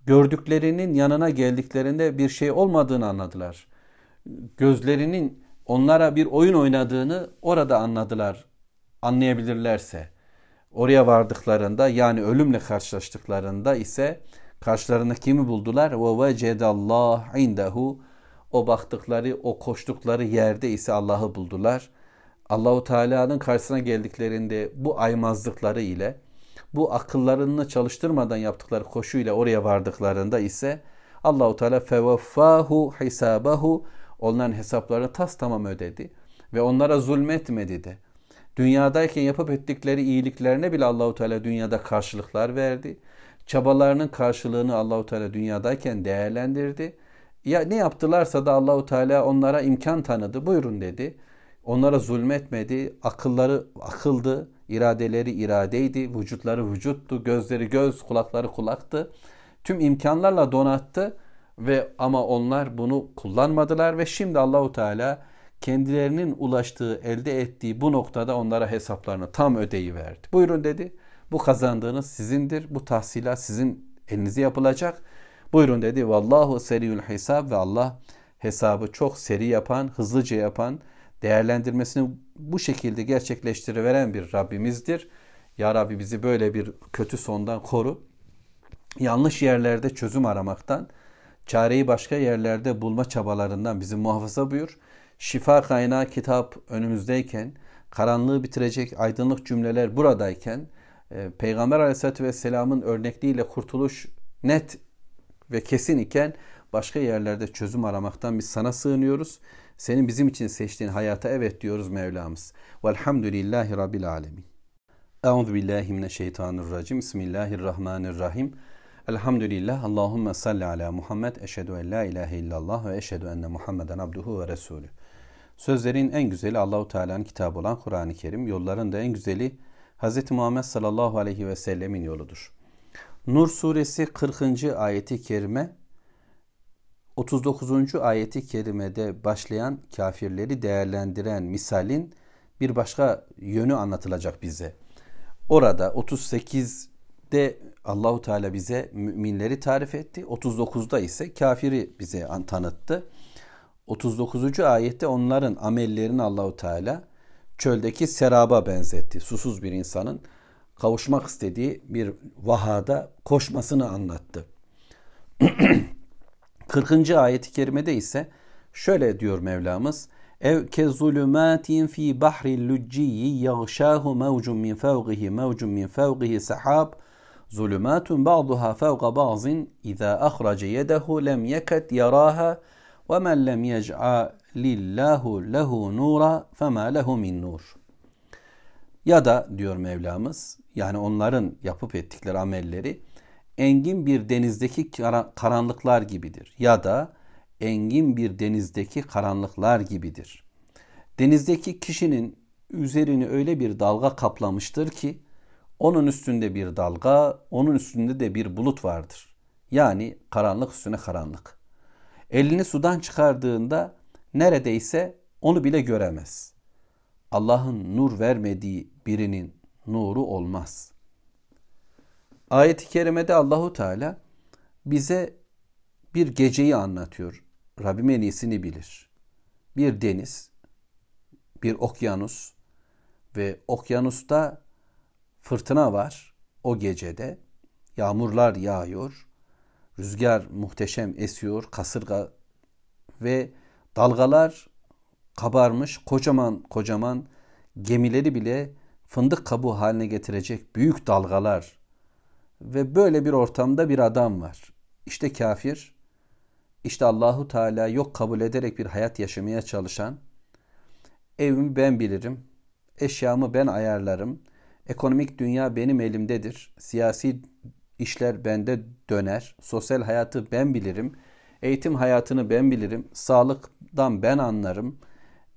Gördüklerinin yanına geldiklerinde bir şey olmadığını anladılar. Gözlerinin onlara bir oyun oynadığını orada anladılar. Anlayabilirlerse. Oraya vardıklarında yani ölümle karşılaştıklarında ise karşılarında kimi buldular? Ve vecedallah indehu o baktıkları, o koştukları yerde ise Allah'ı buldular. Allahu Teala'nın karşısına geldiklerinde bu aymazlıkları ile bu akıllarını çalıştırmadan yaptıkları koşuyla oraya vardıklarında ise Allahu Teala fevaffahu hisabahu onların hesaplarını tas tamam ödedi ve onlara zulmetmedi de. Dünyadayken yapıp ettikleri iyiliklerine bile Allahu Teala dünyada karşılıklar verdi. Çabalarının karşılığını Allahu Teala dünyadayken değerlendirdi. Ya ne yaptılarsa da Allahu Teala onlara imkan tanıdı. Buyurun dedi. Onlara zulmetmedi. Akılları akıldı, iradeleri iradeydi, vücutları vücuttu, gözleri göz, kulakları kulaktı. Tüm imkanlarla donattı ve ama onlar bunu kullanmadılar ve şimdi Allahu Teala kendilerinin ulaştığı, elde ettiği bu noktada onlara hesaplarını tam ödeyi verdi. Buyurun dedi. Bu kazandığınız sizindir. Bu tahsilat sizin elinize yapılacak. Buyurun dedi. Vallahu seriyül hesab ve Allah hesabı çok seri yapan, hızlıca yapan, değerlendirmesini bu şekilde gerçekleştiriveren bir Rabbimizdir. Ya Rabbi bizi böyle bir kötü sondan koru. Yanlış yerlerde çözüm aramaktan, çareyi başka yerlerde bulma çabalarından bizi muhafaza buyur. Şifa kaynağı kitap önümüzdeyken, karanlığı bitirecek aydınlık cümleler buradayken, e, Peygamber Aleyhisselatü Vesselam'ın örnekliğiyle kurtuluş net ve kesin iken başka yerlerde çözüm aramaktan biz sana sığınıyoruz. Senin bizim için seçtiğin hayata evet diyoruz Mevlamız. Velhamdülillahi Rabbil Alemin. Euzu billahi mineşşeytanirracim. Bismillahirrahmanirrahim. Elhamdülillah. Allahümme salli ala Muhammed. Eşhedü en la ilahe illallah ve eşhedü enne Muhammeden abduhu ve resulü. Sözlerin en güzeli Allahu Teala'nın kitabı olan Kur'an-ı Kerim. Yolların da en güzeli Hz. Muhammed sallallahu aleyhi ve sellemin yoludur. Nur suresi 40. ayeti kerime 39. ayeti kerimede başlayan kafirleri değerlendiren misalin bir başka yönü anlatılacak bize. Orada 38'de Allahu Teala bize müminleri tarif etti. 39'da ise kafiri bize tanıttı. 39. ayette onların amellerini Allahu Teala çöldeki seraba benzetti. Susuz bir insanın kavuşmak istediği bir vahada koşmasını anlattı. 40. ayet-i kerimede ise şöyle diyor Mevlamız. Ev ke zulümatin fi bahri lücciyi yağşâhu mevcun min fevgihi mevcun min fevgihi sahab zulümatun ba'duha fevga ba'zin izâ ahrace yedehu lem yeket yarâha ve men lem yec'alillahu lehu nura fema lehu min nur. Ya da diyor Mevlamız yani onların yapıp ettikleri amelleri engin bir denizdeki karanlıklar gibidir. Ya da engin bir denizdeki karanlıklar gibidir. Denizdeki kişinin üzerini öyle bir dalga kaplamıştır ki onun üstünde bir dalga, onun üstünde de bir bulut vardır. Yani karanlık üstüne karanlık. Elini sudan çıkardığında neredeyse onu bile göremez. Allah'ın nur vermediği birinin nuru olmaz. Ayet-i kerimede Allahu Teala bize bir geceyi anlatıyor. Rabbim en iyisini bilir. Bir deniz, bir okyanus ve okyanusta fırtına var o gecede. Yağmurlar yağıyor. Rüzgar muhteşem esiyor, kasırga ve dalgalar kabarmış kocaman kocaman gemileri bile fındık kabuğu haline getirecek büyük dalgalar ve böyle bir ortamda bir adam var. İşte kafir, işte Allahu Teala yok kabul ederek bir hayat yaşamaya çalışan, evimi ben bilirim, eşyamı ben ayarlarım, ekonomik dünya benim elimdedir, siyasi işler bende döner, sosyal hayatı ben bilirim, eğitim hayatını ben bilirim, sağlıktan ben anlarım.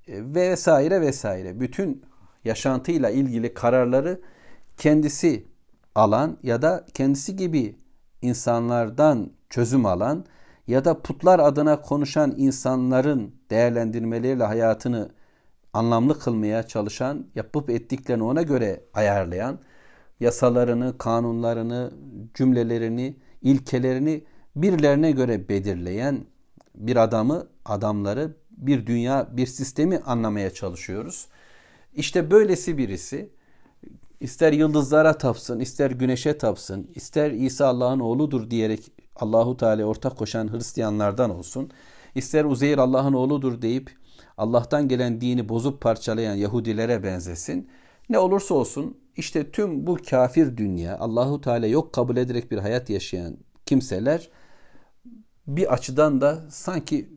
E, vesaire vesaire. Bütün yaşantıyla ilgili kararları kendisi alan ya da kendisi gibi insanlardan çözüm alan ya da putlar adına konuşan insanların değerlendirmeleriyle hayatını anlamlı kılmaya çalışan, yapıp ettiklerini ona göre ayarlayan, yasalarını, kanunlarını, cümlelerini, ilkelerini birilerine göre belirleyen bir adamı, adamları, bir dünya, bir sistemi anlamaya çalışıyoruz. İşte böylesi birisi ister yıldızlara tapsın, ister güneşe tapsın, ister İsa Allah'ın oğludur diyerek Allahu Teala ortak koşan Hristiyanlardan olsun, ister Uzeyr Allah'ın oğludur deyip Allah'tan gelen dini bozup parçalayan Yahudilere benzesin. Ne olursa olsun işte tüm bu kafir dünya Allahu Teala yok kabul ederek bir hayat yaşayan kimseler bir açıdan da sanki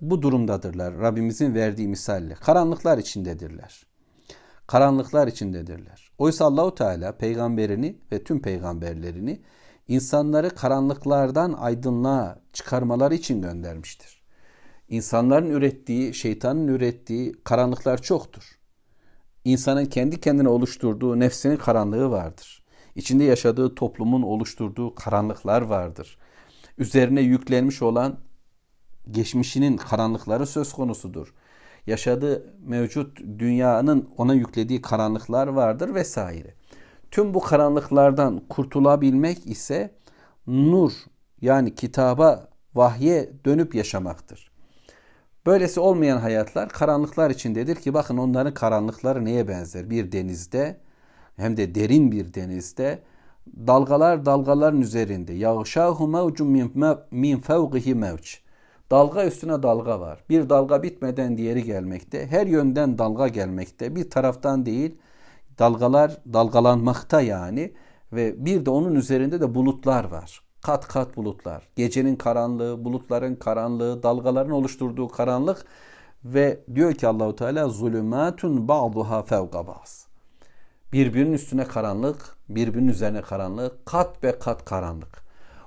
bu durumdadırlar. Rabbimizin verdiği misalle. Karanlıklar içindedirler. Karanlıklar içindedirler. Oysa Allahu Teala peygamberini ve tüm peygamberlerini insanları karanlıklardan aydınlığa çıkarmaları için göndermiştir. İnsanların ürettiği, şeytanın ürettiği karanlıklar çoktur. İnsanın kendi kendine oluşturduğu nefsinin karanlığı vardır. İçinde yaşadığı toplumun oluşturduğu karanlıklar vardır. Üzerine yüklenmiş olan geçmişinin karanlıkları söz konusudur. Yaşadığı mevcut dünyanın ona yüklediği karanlıklar vardır vesaire. Tüm bu karanlıklardan kurtulabilmek ise nur yani kitaba, vahye dönüp yaşamaktır. Böylesi olmayan hayatlar karanlıklar içindedir ki bakın onların karanlıkları neye benzer? Bir denizde hem de derin bir denizde dalgalar dalgaların üzerinde yağşahu mevcun min fevqihi mevc Dalga üstüne dalga var. Bir dalga bitmeden diğeri gelmekte. Her yönden dalga gelmekte. Bir taraftan değil. Dalgalar dalgalanmakta yani. Ve bir de onun üzerinde de bulutlar var. Kat kat bulutlar. Gecenin karanlığı, bulutların karanlığı, dalgaların oluşturduğu karanlık ve diyor ki Allahu Teala zulümatun ba'duha fevka baz. Birbirinin üstüne karanlık, birbirinin üzerine karanlık, kat be kat karanlık.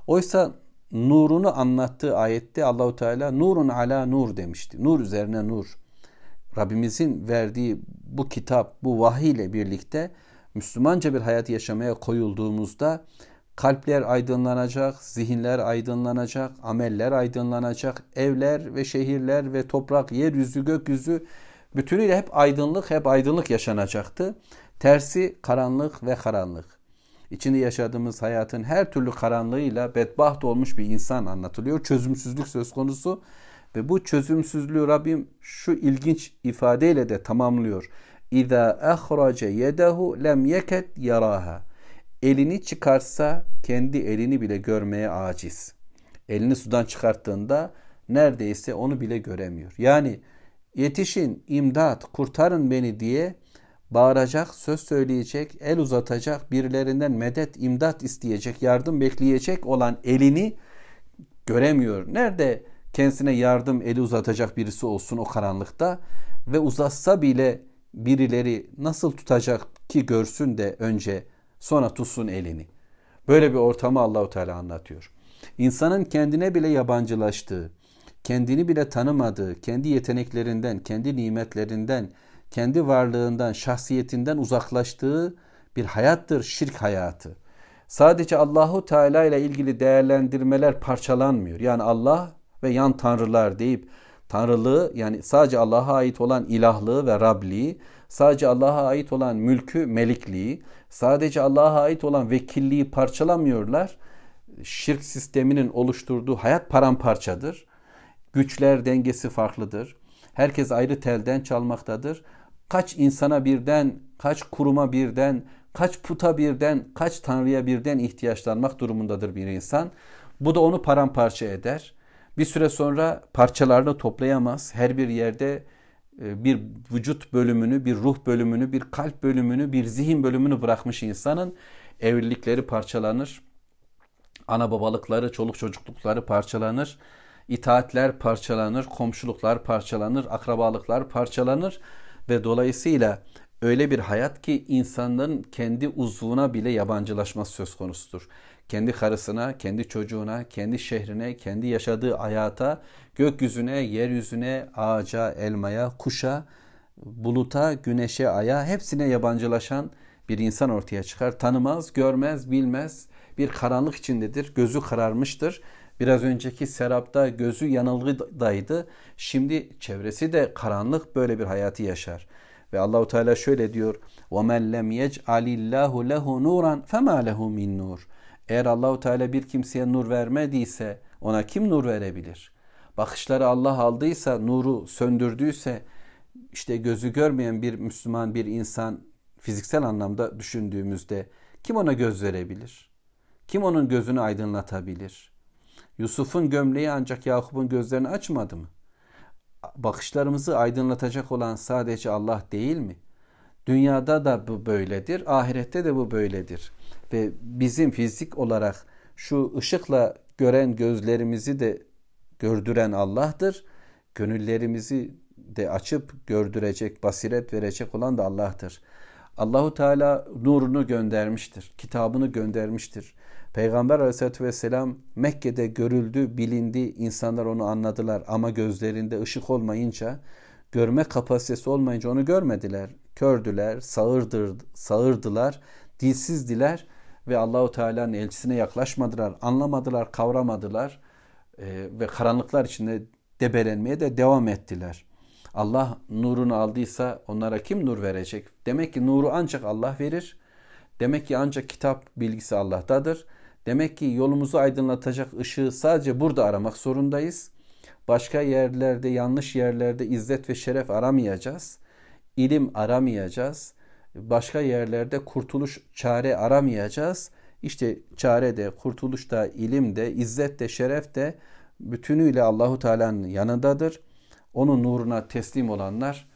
Oysa nurunu anlattığı ayette Allahu Teala nurun ala nur demişti. Nur üzerine nur. Rabbimizin verdiği bu kitap, bu vahiy ile birlikte Müslümanca bir hayat yaşamaya koyulduğumuzda kalpler aydınlanacak, zihinler aydınlanacak, ameller aydınlanacak, evler ve şehirler ve toprak, yeryüzü, gökyüzü bütünüyle hep aydınlık, hep aydınlık yaşanacaktı. Tersi karanlık ve karanlık içinde yaşadığımız hayatın her türlü karanlığıyla bedbaht olmuş bir insan anlatılıyor. Çözümsüzlük söz konusu ve bu çözümsüzlüğü Rabbim şu ilginç ifadeyle de tamamlıyor. İza ahrace yedehu lem yeket yaraha. Elini çıkarsa kendi elini bile görmeye aciz. Elini sudan çıkarttığında neredeyse onu bile göremiyor. Yani yetişin, imdat, kurtarın beni diye bağıracak, söz söyleyecek, el uzatacak, birilerinden medet, imdat isteyecek, yardım bekleyecek olan elini göremiyor. Nerede kendisine yardım eli uzatacak birisi olsun o karanlıkta ve uzatsa bile birileri nasıl tutacak ki görsün de önce sonra tutsun elini. Böyle bir ortamı Allahu Teala anlatıyor. İnsanın kendine bile yabancılaştığı, kendini bile tanımadığı, kendi yeteneklerinden, kendi nimetlerinden, kendi varlığından, şahsiyetinden uzaklaştığı bir hayattır şirk hayatı. Sadece Allahu Teala ile ilgili değerlendirmeler parçalanmıyor. Yani Allah ve yan tanrılar deyip tanrılığı yani sadece Allah'a ait olan ilahlığı ve Rabliği, sadece Allah'a ait olan mülkü, melikliği, sadece Allah'a ait olan vekilliği parçalamıyorlar. Şirk sisteminin oluşturduğu hayat paramparçadır. Güçler dengesi farklıdır. Herkes ayrı telden çalmaktadır kaç insana birden, kaç kuruma birden, kaç puta birden, kaç tanrıya birden ihtiyaçlanmak durumundadır bir insan. Bu da onu paramparça eder. Bir süre sonra parçalarını toplayamaz. Her bir yerde e, bir vücut bölümünü, bir ruh bölümünü, bir kalp bölümünü, bir zihin bölümünü bırakmış insanın evlilikleri parçalanır. Ana babalıkları, çoluk çocuklukları parçalanır. İtaatler parçalanır, komşuluklar parçalanır, akrabalıklar parçalanır ve dolayısıyla öyle bir hayat ki insanların kendi uzvuna bile yabancılaşması söz konusudur. Kendi karısına, kendi çocuğuna, kendi şehrine, kendi yaşadığı hayata, gökyüzüne, yeryüzüne, ağaca, elmaya, kuşa, buluta, güneşe, aya hepsine yabancılaşan bir insan ortaya çıkar. Tanımaz, görmez, bilmez. Bir karanlık içindedir. Gözü kararmıştır. Biraz önceki serapta gözü yanılgıdaydı. Şimdi çevresi de karanlık böyle bir hayatı yaşar. Ve Allahu Teala şöyle diyor: "Ve lem yec'alillahu lehu nuran fema lehu min nur." Eğer Allahu Teala bir kimseye nur vermediyse ona kim nur verebilir? Bakışları Allah aldıysa, nuru söndürdüyse işte gözü görmeyen bir Müslüman bir insan fiziksel anlamda düşündüğümüzde kim ona göz verebilir? Kim onun gözünü aydınlatabilir? Yusuf'un gömleği ancak Yakup'un gözlerini açmadı mı? Bakışlarımızı aydınlatacak olan sadece Allah değil mi? Dünyada da bu böyledir, ahirette de bu böyledir. Ve bizim fizik olarak şu ışıkla gören gözlerimizi de gördüren Allah'tır. Gönüllerimizi de açıp gördürecek, basiret verecek olan da Allah'tır. Allahu Teala nurunu göndermiştir, kitabını göndermiştir. Peygamber Aleyhisselatü Vesselam Mekke'de görüldü, bilindi, insanlar onu anladılar ama gözlerinde ışık olmayınca, görme kapasitesi olmayınca onu görmediler. Kördüler, sağırdır, sağırdılar, dilsizdiler ve Allahu Teala'nın elçisine yaklaşmadılar, anlamadılar, kavramadılar e, ve karanlıklar içinde debelenmeye de devam ettiler. Allah nurunu aldıysa onlara kim nur verecek? Demek ki nuru ancak Allah verir. Demek ki ancak kitap bilgisi Allah'tadır. Demek ki yolumuzu aydınlatacak ışığı sadece burada aramak zorundayız. Başka yerlerde, yanlış yerlerde izzet ve şeref aramayacağız. İlim aramayacağız. Başka yerlerde kurtuluş, çare aramayacağız. İşte çare de, kurtuluş da, ilim de, izzet de, şeref de bütünüyle Allahu Teala'nın yanındadır. Onun nuruna teslim olanlar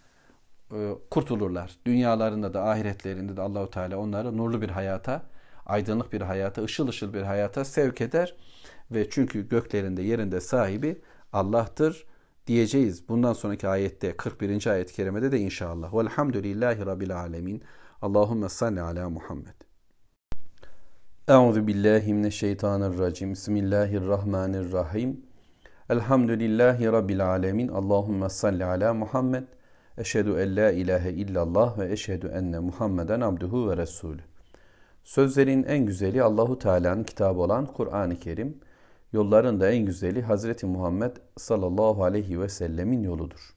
e, kurtulurlar. Dünyalarında da ahiretlerinde de Allahu Teala onları nurlu bir hayata, aydınlık bir hayata, ışıl ışıl bir hayata sevk eder ve çünkü göklerinde yerinde sahibi Allah'tır diyeceğiz. Bundan sonraki ayette 41. ayet-i kerimede de inşallah. Velhamdülillahi Rabbil alemin. Allahümme salli ala Muhammed. Euzu billahi mineşşeytanirracim. Bismillahirrahmanirrahim. Elhamdülillahi Rabbil alemin. Allahümme salli ala Muhammed. Eşhedü en la ilahe illallah ve eşhedü enne Muhammeden abduhu ve resulü. Sözlerin en güzeli Allahu Teala'nın kitabı olan Kur'an-ı Kerim. Yolların da en güzeli Hazreti Muhammed sallallahu aleyhi ve sellemin yoludur.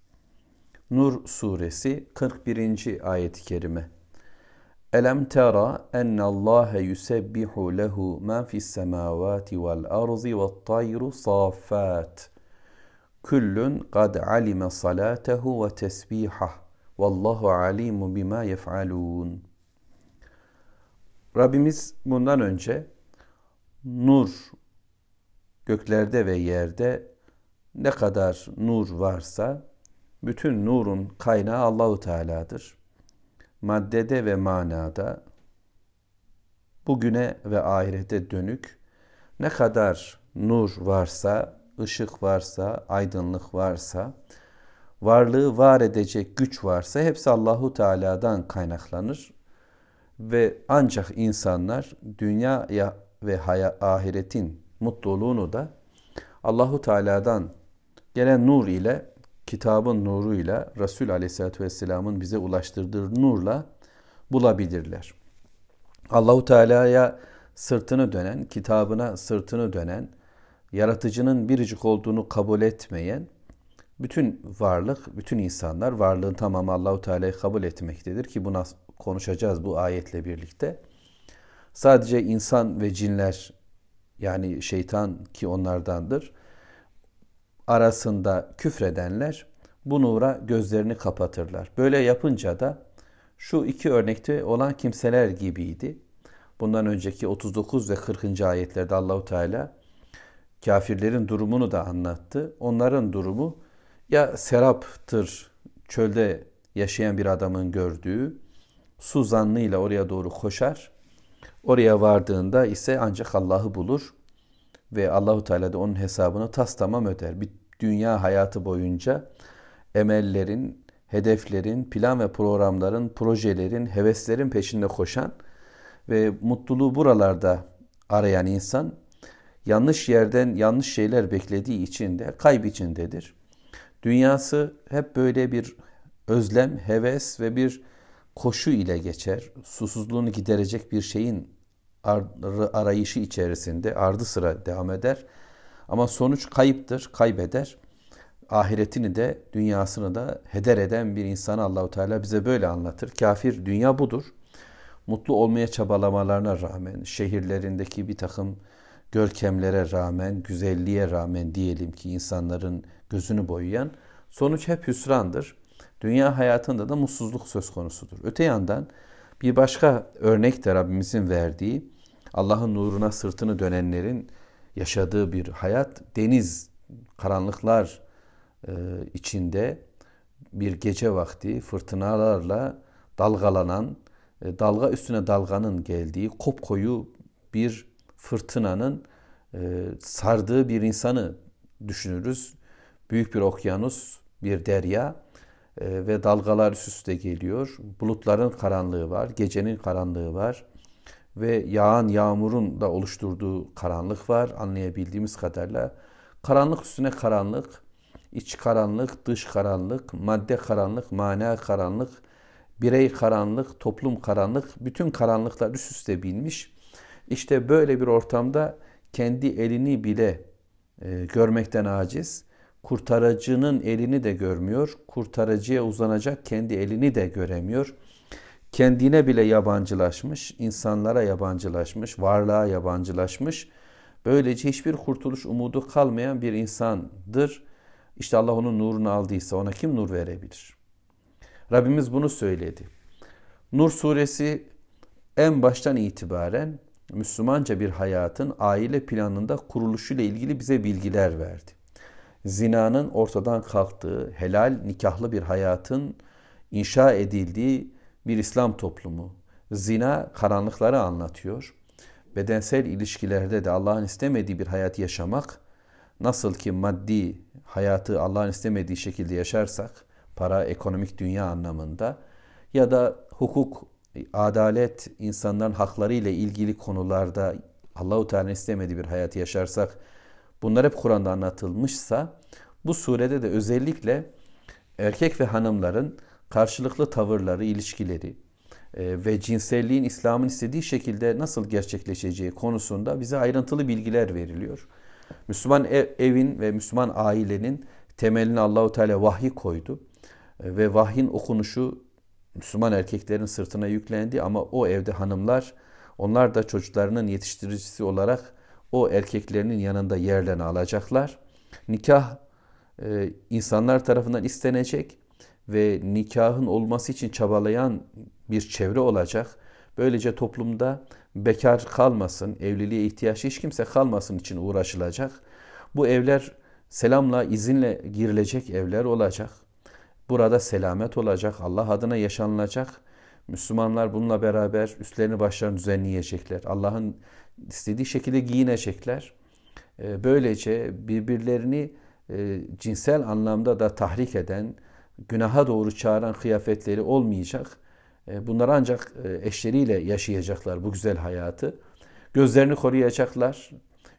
Nur suresi 41. ayet-i kerime. Elem tera ennallâhe yusebbihu lehu ma fis semavati vel arzi ve tayru saffat. Kullun kad alime salatehu ve tesbihah. Vallahu alimu bima yef'alun. Rabbimiz bundan önce nur göklerde ve yerde ne kadar nur varsa bütün nurun kaynağı Allahu Teala'dır. Maddede ve manada bugüne ve ahirete dönük ne kadar nur varsa, ışık varsa, aydınlık varsa, varlığı var edecek güç varsa hepsi Allahu Teala'dan kaynaklanır ve ancak insanlar dünya ve ahiretin mutluluğunu da Allahu Teala'dan gelen nur ile kitabın nuruyla Resul Aleyhisselatü Vesselam'ın bize ulaştırdığı nurla bulabilirler. Allahu Teala'ya sırtını dönen, kitabına sırtını dönen, yaratıcının biricik olduğunu kabul etmeyen bütün varlık, bütün insanlar varlığın tamamı Allahu Teala'yı kabul etmektedir ki buna konuşacağız bu ayetle birlikte. Sadece insan ve cinler yani şeytan ki onlardandır arasında küfredenler bu nura gözlerini kapatırlar. Böyle yapınca da şu iki örnekte olan kimseler gibiydi. Bundan önceki 39 ve 40. ayetlerde Allahu Teala kafirlerin durumunu da anlattı. Onların durumu ya seraptır, çölde yaşayan bir adamın gördüğü, su zannıyla oraya doğru koşar. Oraya vardığında ise ancak Allah'ı bulur ve Allahu Teala da onun hesabını tas tamam öder. Bir dünya hayatı boyunca emellerin, hedeflerin, plan ve programların, projelerin, heveslerin peşinde koşan ve mutluluğu buralarda arayan insan yanlış yerden yanlış şeyler beklediği için de kayıp içindedir. Dünyası hep böyle bir özlem, heves ve bir koşu ile geçer. Susuzluğunu giderecek bir şeyin arayışı içerisinde ardı sıra devam eder. Ama sonuç kayıptır, kaybeder. Ahiretini de dünyasını da heder eden bir insanı Allahu Teala bize böyle anlatır. Kafir dünya budur. Mutlu olmaya çabalamalarına rağmen, şehirlerindeki bir takım görkemlere rağmen, güzelliğe rağmen diyelim ki insanların gözünü boyayan sonuç hep hüsrandır. Dünya hayatında da mutsuzluk söz konusudur. Öte yandan Bir başka örnek de Rabbimizin verdiği Allah'ın nuruna sırtını dönenlerin yaşadığı bir hayat deniz karanlıklar e, içinde bir gece vakti fırtınalarla dalgalanan e, dalga üstüne dalganın geldiği kopkoyu bir fırtınanın e, sardığı bir insanı düşünürüz. Büyük bir okyanus, bir derya e, ve dalgalar üst üste geliyor. Bulutların karanlığı var, gecenin karanlığı var ve yağan yağmurun da oluşturduğu karanlık var anlayabildiğimiz kadarıyla. Karanlık üstüne karanlık, iç karanlık, dış karanlık, madde karanlık, mana karanlık, birey karanlık, toplum karanlık, bütün karanlıklar üst üste binmiş. İşte böyle bir ortamda kendi elini bile e, görmekten aciz, kurtarıcının elini de görmüyor, kurtarıcıya uzanacak kendi elini de göremiyor. Kendine bile yabancılaşmış, insanlara yabancılaşmış, varlığa yabancılaşmış. Böylece hiçbir kurtuluş umudu kalmayan bir insandır. İşte Allah onun nurunu aldıysa ona kim nur verebilir? Rabbimiz bunu söyledi. Nur suresi en baştan itibaren Müslümanca bir hayatın aile planında kuruluşuyla ilgili bize bilgiler verdi. Zinanın ortadan kalktığı, helal nikahlı bir hayatın inşa edildiği bir İslam toplumu. Zina karanlıkları anlatıyor. Bedensel ilişkilerde de Allah'ın istemediği bir hayat yaşamak, nasıl ki maddi hayatı Allah'ın istemediği şekilde yaşarsak, para, ekonomik dünya anlamında ya da hukuk, adalet, insanların hakları ile ilgili konularda Allahu Teala istemediği bir hayat yaşarsak bunlar hep Kur'an'da anlatılmışsa bu surede de özellikle erkek ve hanımların karşılıklı tavırları, ilişkileri e, ve cinselliğin İslam'ın istediği şekilde nasıl gerçekleşeceği konusunda bize ayrıntılı bilgiler veriliyor. Müslüman ev, evin ve Müslüman ailenin temelini Allahu Teala vahyi koydu e, ve vahyin okunuşu Müslüman erkeklerin sırtına yüklendi ama o evde hanımlar onlar da çocuklarının yetiştiricisi olarak o erkeklerinin yanında yerlerini alacaklar. Nikah e, insanlar tarafından istenecek ve nikahın olması için çabalayan bir çevre olacak. Böylece toplumda bekar kalmasın, evliliğe ihtiyaç hiç kimse kalmasın için uğraşılacak. Bu evler selamla, izinle girilecek evler olacak. Burada selamet olacak, Allah adına yaşanılacak. Müslümanlar bununla beraber üstlerini başlarını düzenleyecekler. Allah'ın istediği şekilde giyinecekler. Ee, böylece birbirlerini e, cinsel anlamda da tahrik eden, günaha doğru çağıran kıyafetleri olmayacak. E, bunlar ancak e, eşleriyle yaşayacaklar bu güzel hayatı. Gözlerini koruyacaklar,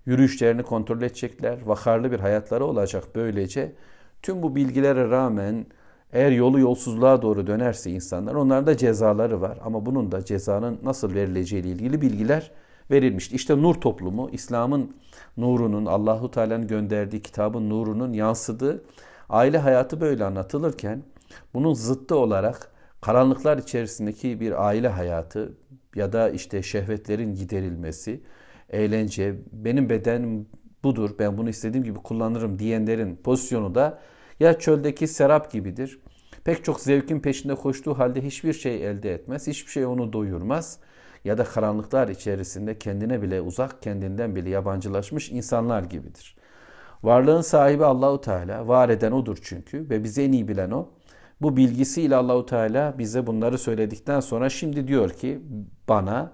yürüyüşlerini kontrol edecekler, vakarlı bir hayatları olacak böylece. Tüm bu bilgilere rağmen eğer yolu yolsuzluğa doğru dönerse insanlar onların da cezaları var. Ama bunun da cezanın nasıl verileceği ile ilgili bilgiler verilmişti. İşte nur toplumu İslam'ın nurunun Allahu Teala'nın gönderdiği kitabın nurunun yansıdığı Aile hayatı böyle anlatılırken bunun zıttı olarak karanlıklar içerisindeki bir aile hayatı ya da işte şehvetlerin giderilmesi, eğlence, benim bedenim budur, ben bunu istediğim gibi kullanırım diyenlerin pozisyonu da ya çöldeki serap gibidir. Pek çok zevkin peşinde koştuğu halde hiçbir şey elde etmez, hiçbir şey onu doyurmaz. Ya da karanlıklar içerisinde kendine bile uzak, kendinden bile yabancılaşmış insanlar gibidir. Varlığın sahibi Allahu Teala, var eden odur çünkü ve bize en iyi bilen o. Bu bilgisiyle Allahu Teala bize bunları söyledikten sonra şimdi diyor ki bana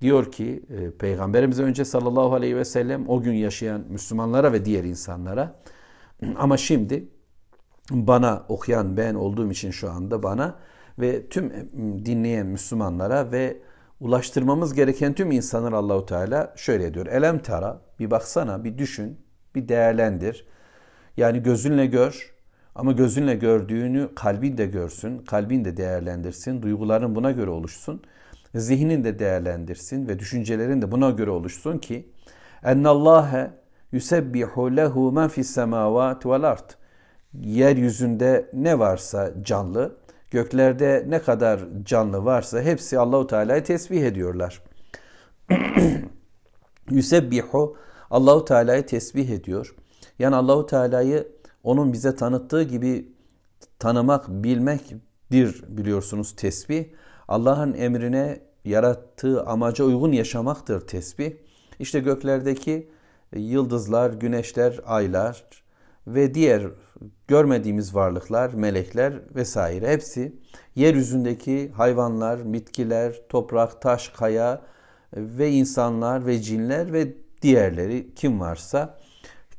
diyor ki e, peygamberimize önce sallallahu aleyhi ve sellem o gün yaşayan Müslümanlara ve diğer insanlara ama şimdi bana okuyan ben olduğum için şu anda bana ve tüm dinleyen Müslümanlara ve ulaştırmamız gereken tüm insanlar Allahu Teala şöyle diyor. Elem tara bir baksana bir düşün bir değerlendir. Yani gözünle gör ama gözünle gördüğünü kalbin de görsün, kalbin de değerlendirsin, duyguların buna göre oluşsun. Zihnin de değerlendirsin ve düşüncelerin de buna göre oluşsun ki ennallâhe yusebbihu lehu men fis semavati vel ard. Yeryüzünde ne varsa canlı, göklerde ne kadar canlı varsa hepsi Allahu Teala'yı tesbih ediyorlar. Yusebbihu Allahu Teala'yı tesbih ediyor. Yani Allahu Teala'yı onun bize tanıttığı gibi tanımak, bilmek bir biliyorsunuz tesbih. Allah'ın emrine yarattığı amaca uygun yaşamaktır tesbih. İşte göklerdeki yıldızlar, güneşler, aylar ve diğer görmediğimiz varlıklar, melekler vesaire hepsi yeryüzündeki hayvanlar, bitkiler, toprak, taş, kaya ve insanlar ve cinler ve diğerleri kim varsa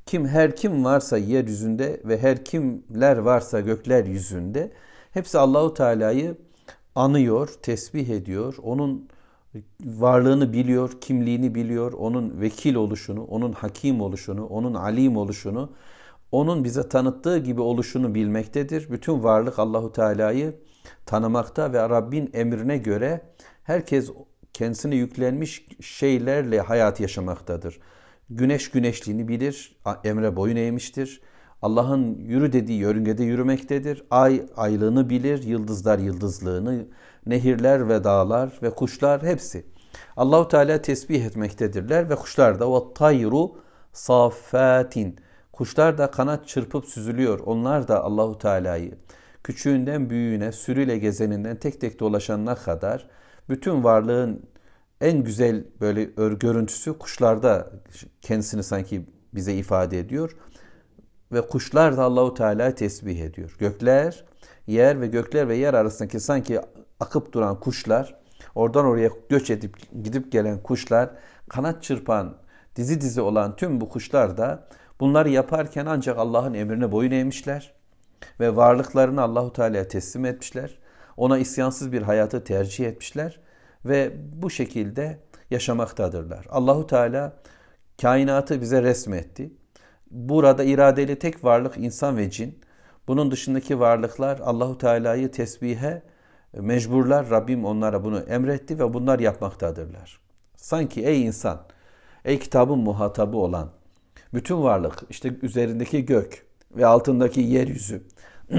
kim her kim varsa yeryüzünde ve her kimler varsa gökler yüzünde hepsi Allahu Teala'yı anıyor, tesbih ediyor. Onun varlığını biliyor, kimliğini biliyor, onun vekil oluşunu, onun hakim oluşunu, onun alim oluşunu, onun bize tanıttığı gibi oluşunu bilmektedir. Bütün varlık Allahu Teala'yı tanımakta ve Rabbin emrine göre herkes kendisine yüklenmiş şeylerle hayat yaşamaktadır. Güneş güneşliğini bilir, emre boyun eğmiştir. Allah'ın yürü dediği yörüngede yürümektedir. Ay aylığını bilir, yıldızlar yıldızlığını, nehirler ve dağlar ve kuşlar hepsi. Allahu Teala tesbih etmektedirler ve kuşlar da o tayru safatin. Kuşlar da kanat çırpıp süzülüyor. Onlar da Allahu Teala'yı küçüğünden büyüğüne, sürüyle gezeninden tek tek dolaşanına kadar bütün varlığın en güzel böyle görüntüsü kuşlarda kendisini sanki bize ifade ediyor. Ve kuşlar da Allahu Teala tesbih ediyor. Gökler, yer ve gökler ve yer arasındaki sanki akıp duran kuşlar, oradan oraya göç edip gidip gelen kuşlar, kanat çırpan, dizi dizi olan tüm bu kuşlar da bunları yaparken ancak Allah'ın emrine boyun eğmişler ve varlıklarını Allahu Teala'ya teslim etmişler. Ona isyansız bir hayatı tercih etmişler ve bu şekilde yaşamaktadırlar. Allahu Teala kainatı bize resmetti. Burada iradeli tek varlık insan ve cin. Bunun dışındaki varlıklar Allahu Teala'yı tesbihe mecburlar. Rabbim onlara bunu emretti ve bunlar yapmaktadırlar. Sanki ey insan, ey kitabın muhatabı olan bütün varlık, işte üzerindeki gök ve altındaki yeryüzü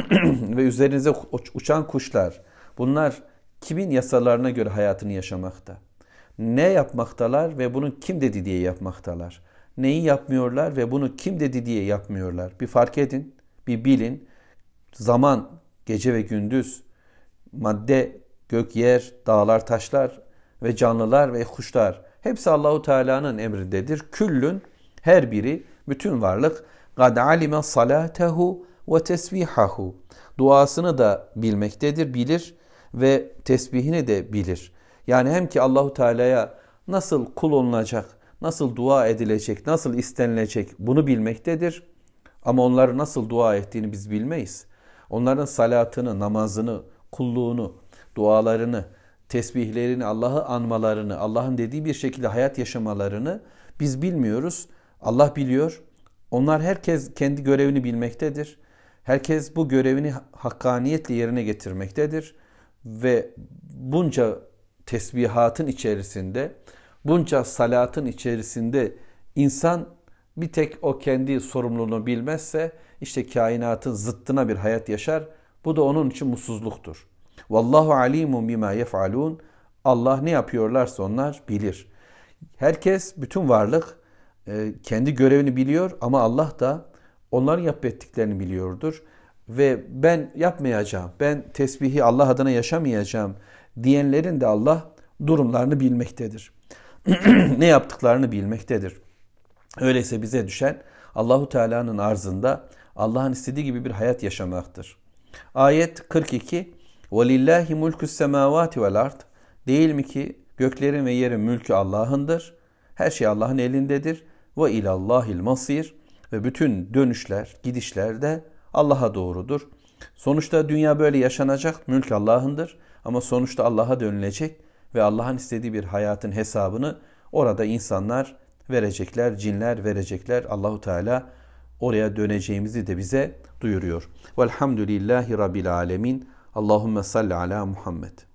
ve üzerinize uçan kuşlar bunlar kimin yasalarına göre hayatını yaşamakta? Ne yapmaktalar ve bunu kim dedi diye yapmaktalar? Neyi yapmıyorlar ve bunu kim dedi diye yapmıyorlar? Bir fark edin, bir bilin. Zaman, gece ve gündüz, madde, gök, yer, dağlar, taşlar ve canlılar ve kuşlar hepsi Allahu Teala'nın emrindedir. Küllün her biri bütün varlık alime salatehu ve tesbihahu. Duasını da bilmektedir, bilir ve tesbihini de bilir. Yani hem ki Allahu Teala'ya nasıl kul olunacak, nasıl dua edilecek, nasıl istenilecek bunu bilmektedir. Ama onları nasıl dua ettiğini biz bilmeyiz. Onların salatını, namazını, kulluğunu, dualarını, tesbihlerini, Allah'ı anmalarını, Allah'ın dediği bir şekilde hayat yaşamalarını biz bilmiyoruz. Allah biliyor. Onlar herkes kendi görevini bilmektedir. Herkes bu görevini hakkaniyetle yerine getirmektedir ve bunca tesbihatın içerisinde, bunca salatın içerisinde insan bir tek o kendi sorumluluğunu bilmezse işte kainatın zıttına bir hayat yaşar. Bu da onun için mutsuzluktur. Vallahu alimun bima yef'alun. Allah ne yapıyorlarsa onlar bilir. Herkes, bütün varlık kendi görevini biliyor ama Allah da onların yap ettiklerini biliyordur. Ve ben yapmayacağım, ben tesbihi Allah adına yaşamayacağım diyenlerin de Allah durumlarını bilmektedir. ne yaptıklarını bilmektedir. Öyleyse bize düşen Allahu Teala'nın arzında Allah'ın istediği gibi bir hayat yaşamaktır. Ayet 42 وَلِلَّهِ مُلْكُ السَّمَاوَاتِ وَالْاَرْضِ Değil mi ki göklerin ve yerin mülkü Allah'ındır. Her şey Allah'ın elindedir. ve ilallahil masir ve bütün dönüşler, gidişler de Allah'a doğrudur. Sonuçta dünya böyle yaşanacak, mülk Allah'ındır ama sonuçta Allah'a dönülecek ve Allah'ın istediği bir hayatın hesabını orada insanlar verecekler, cinler verecekler. Allahu Teala oraya döneceğimizi de bize duyuruyor. Velhamdülillahi Rabbil Alemin. Allahümme salli ala Muhammed.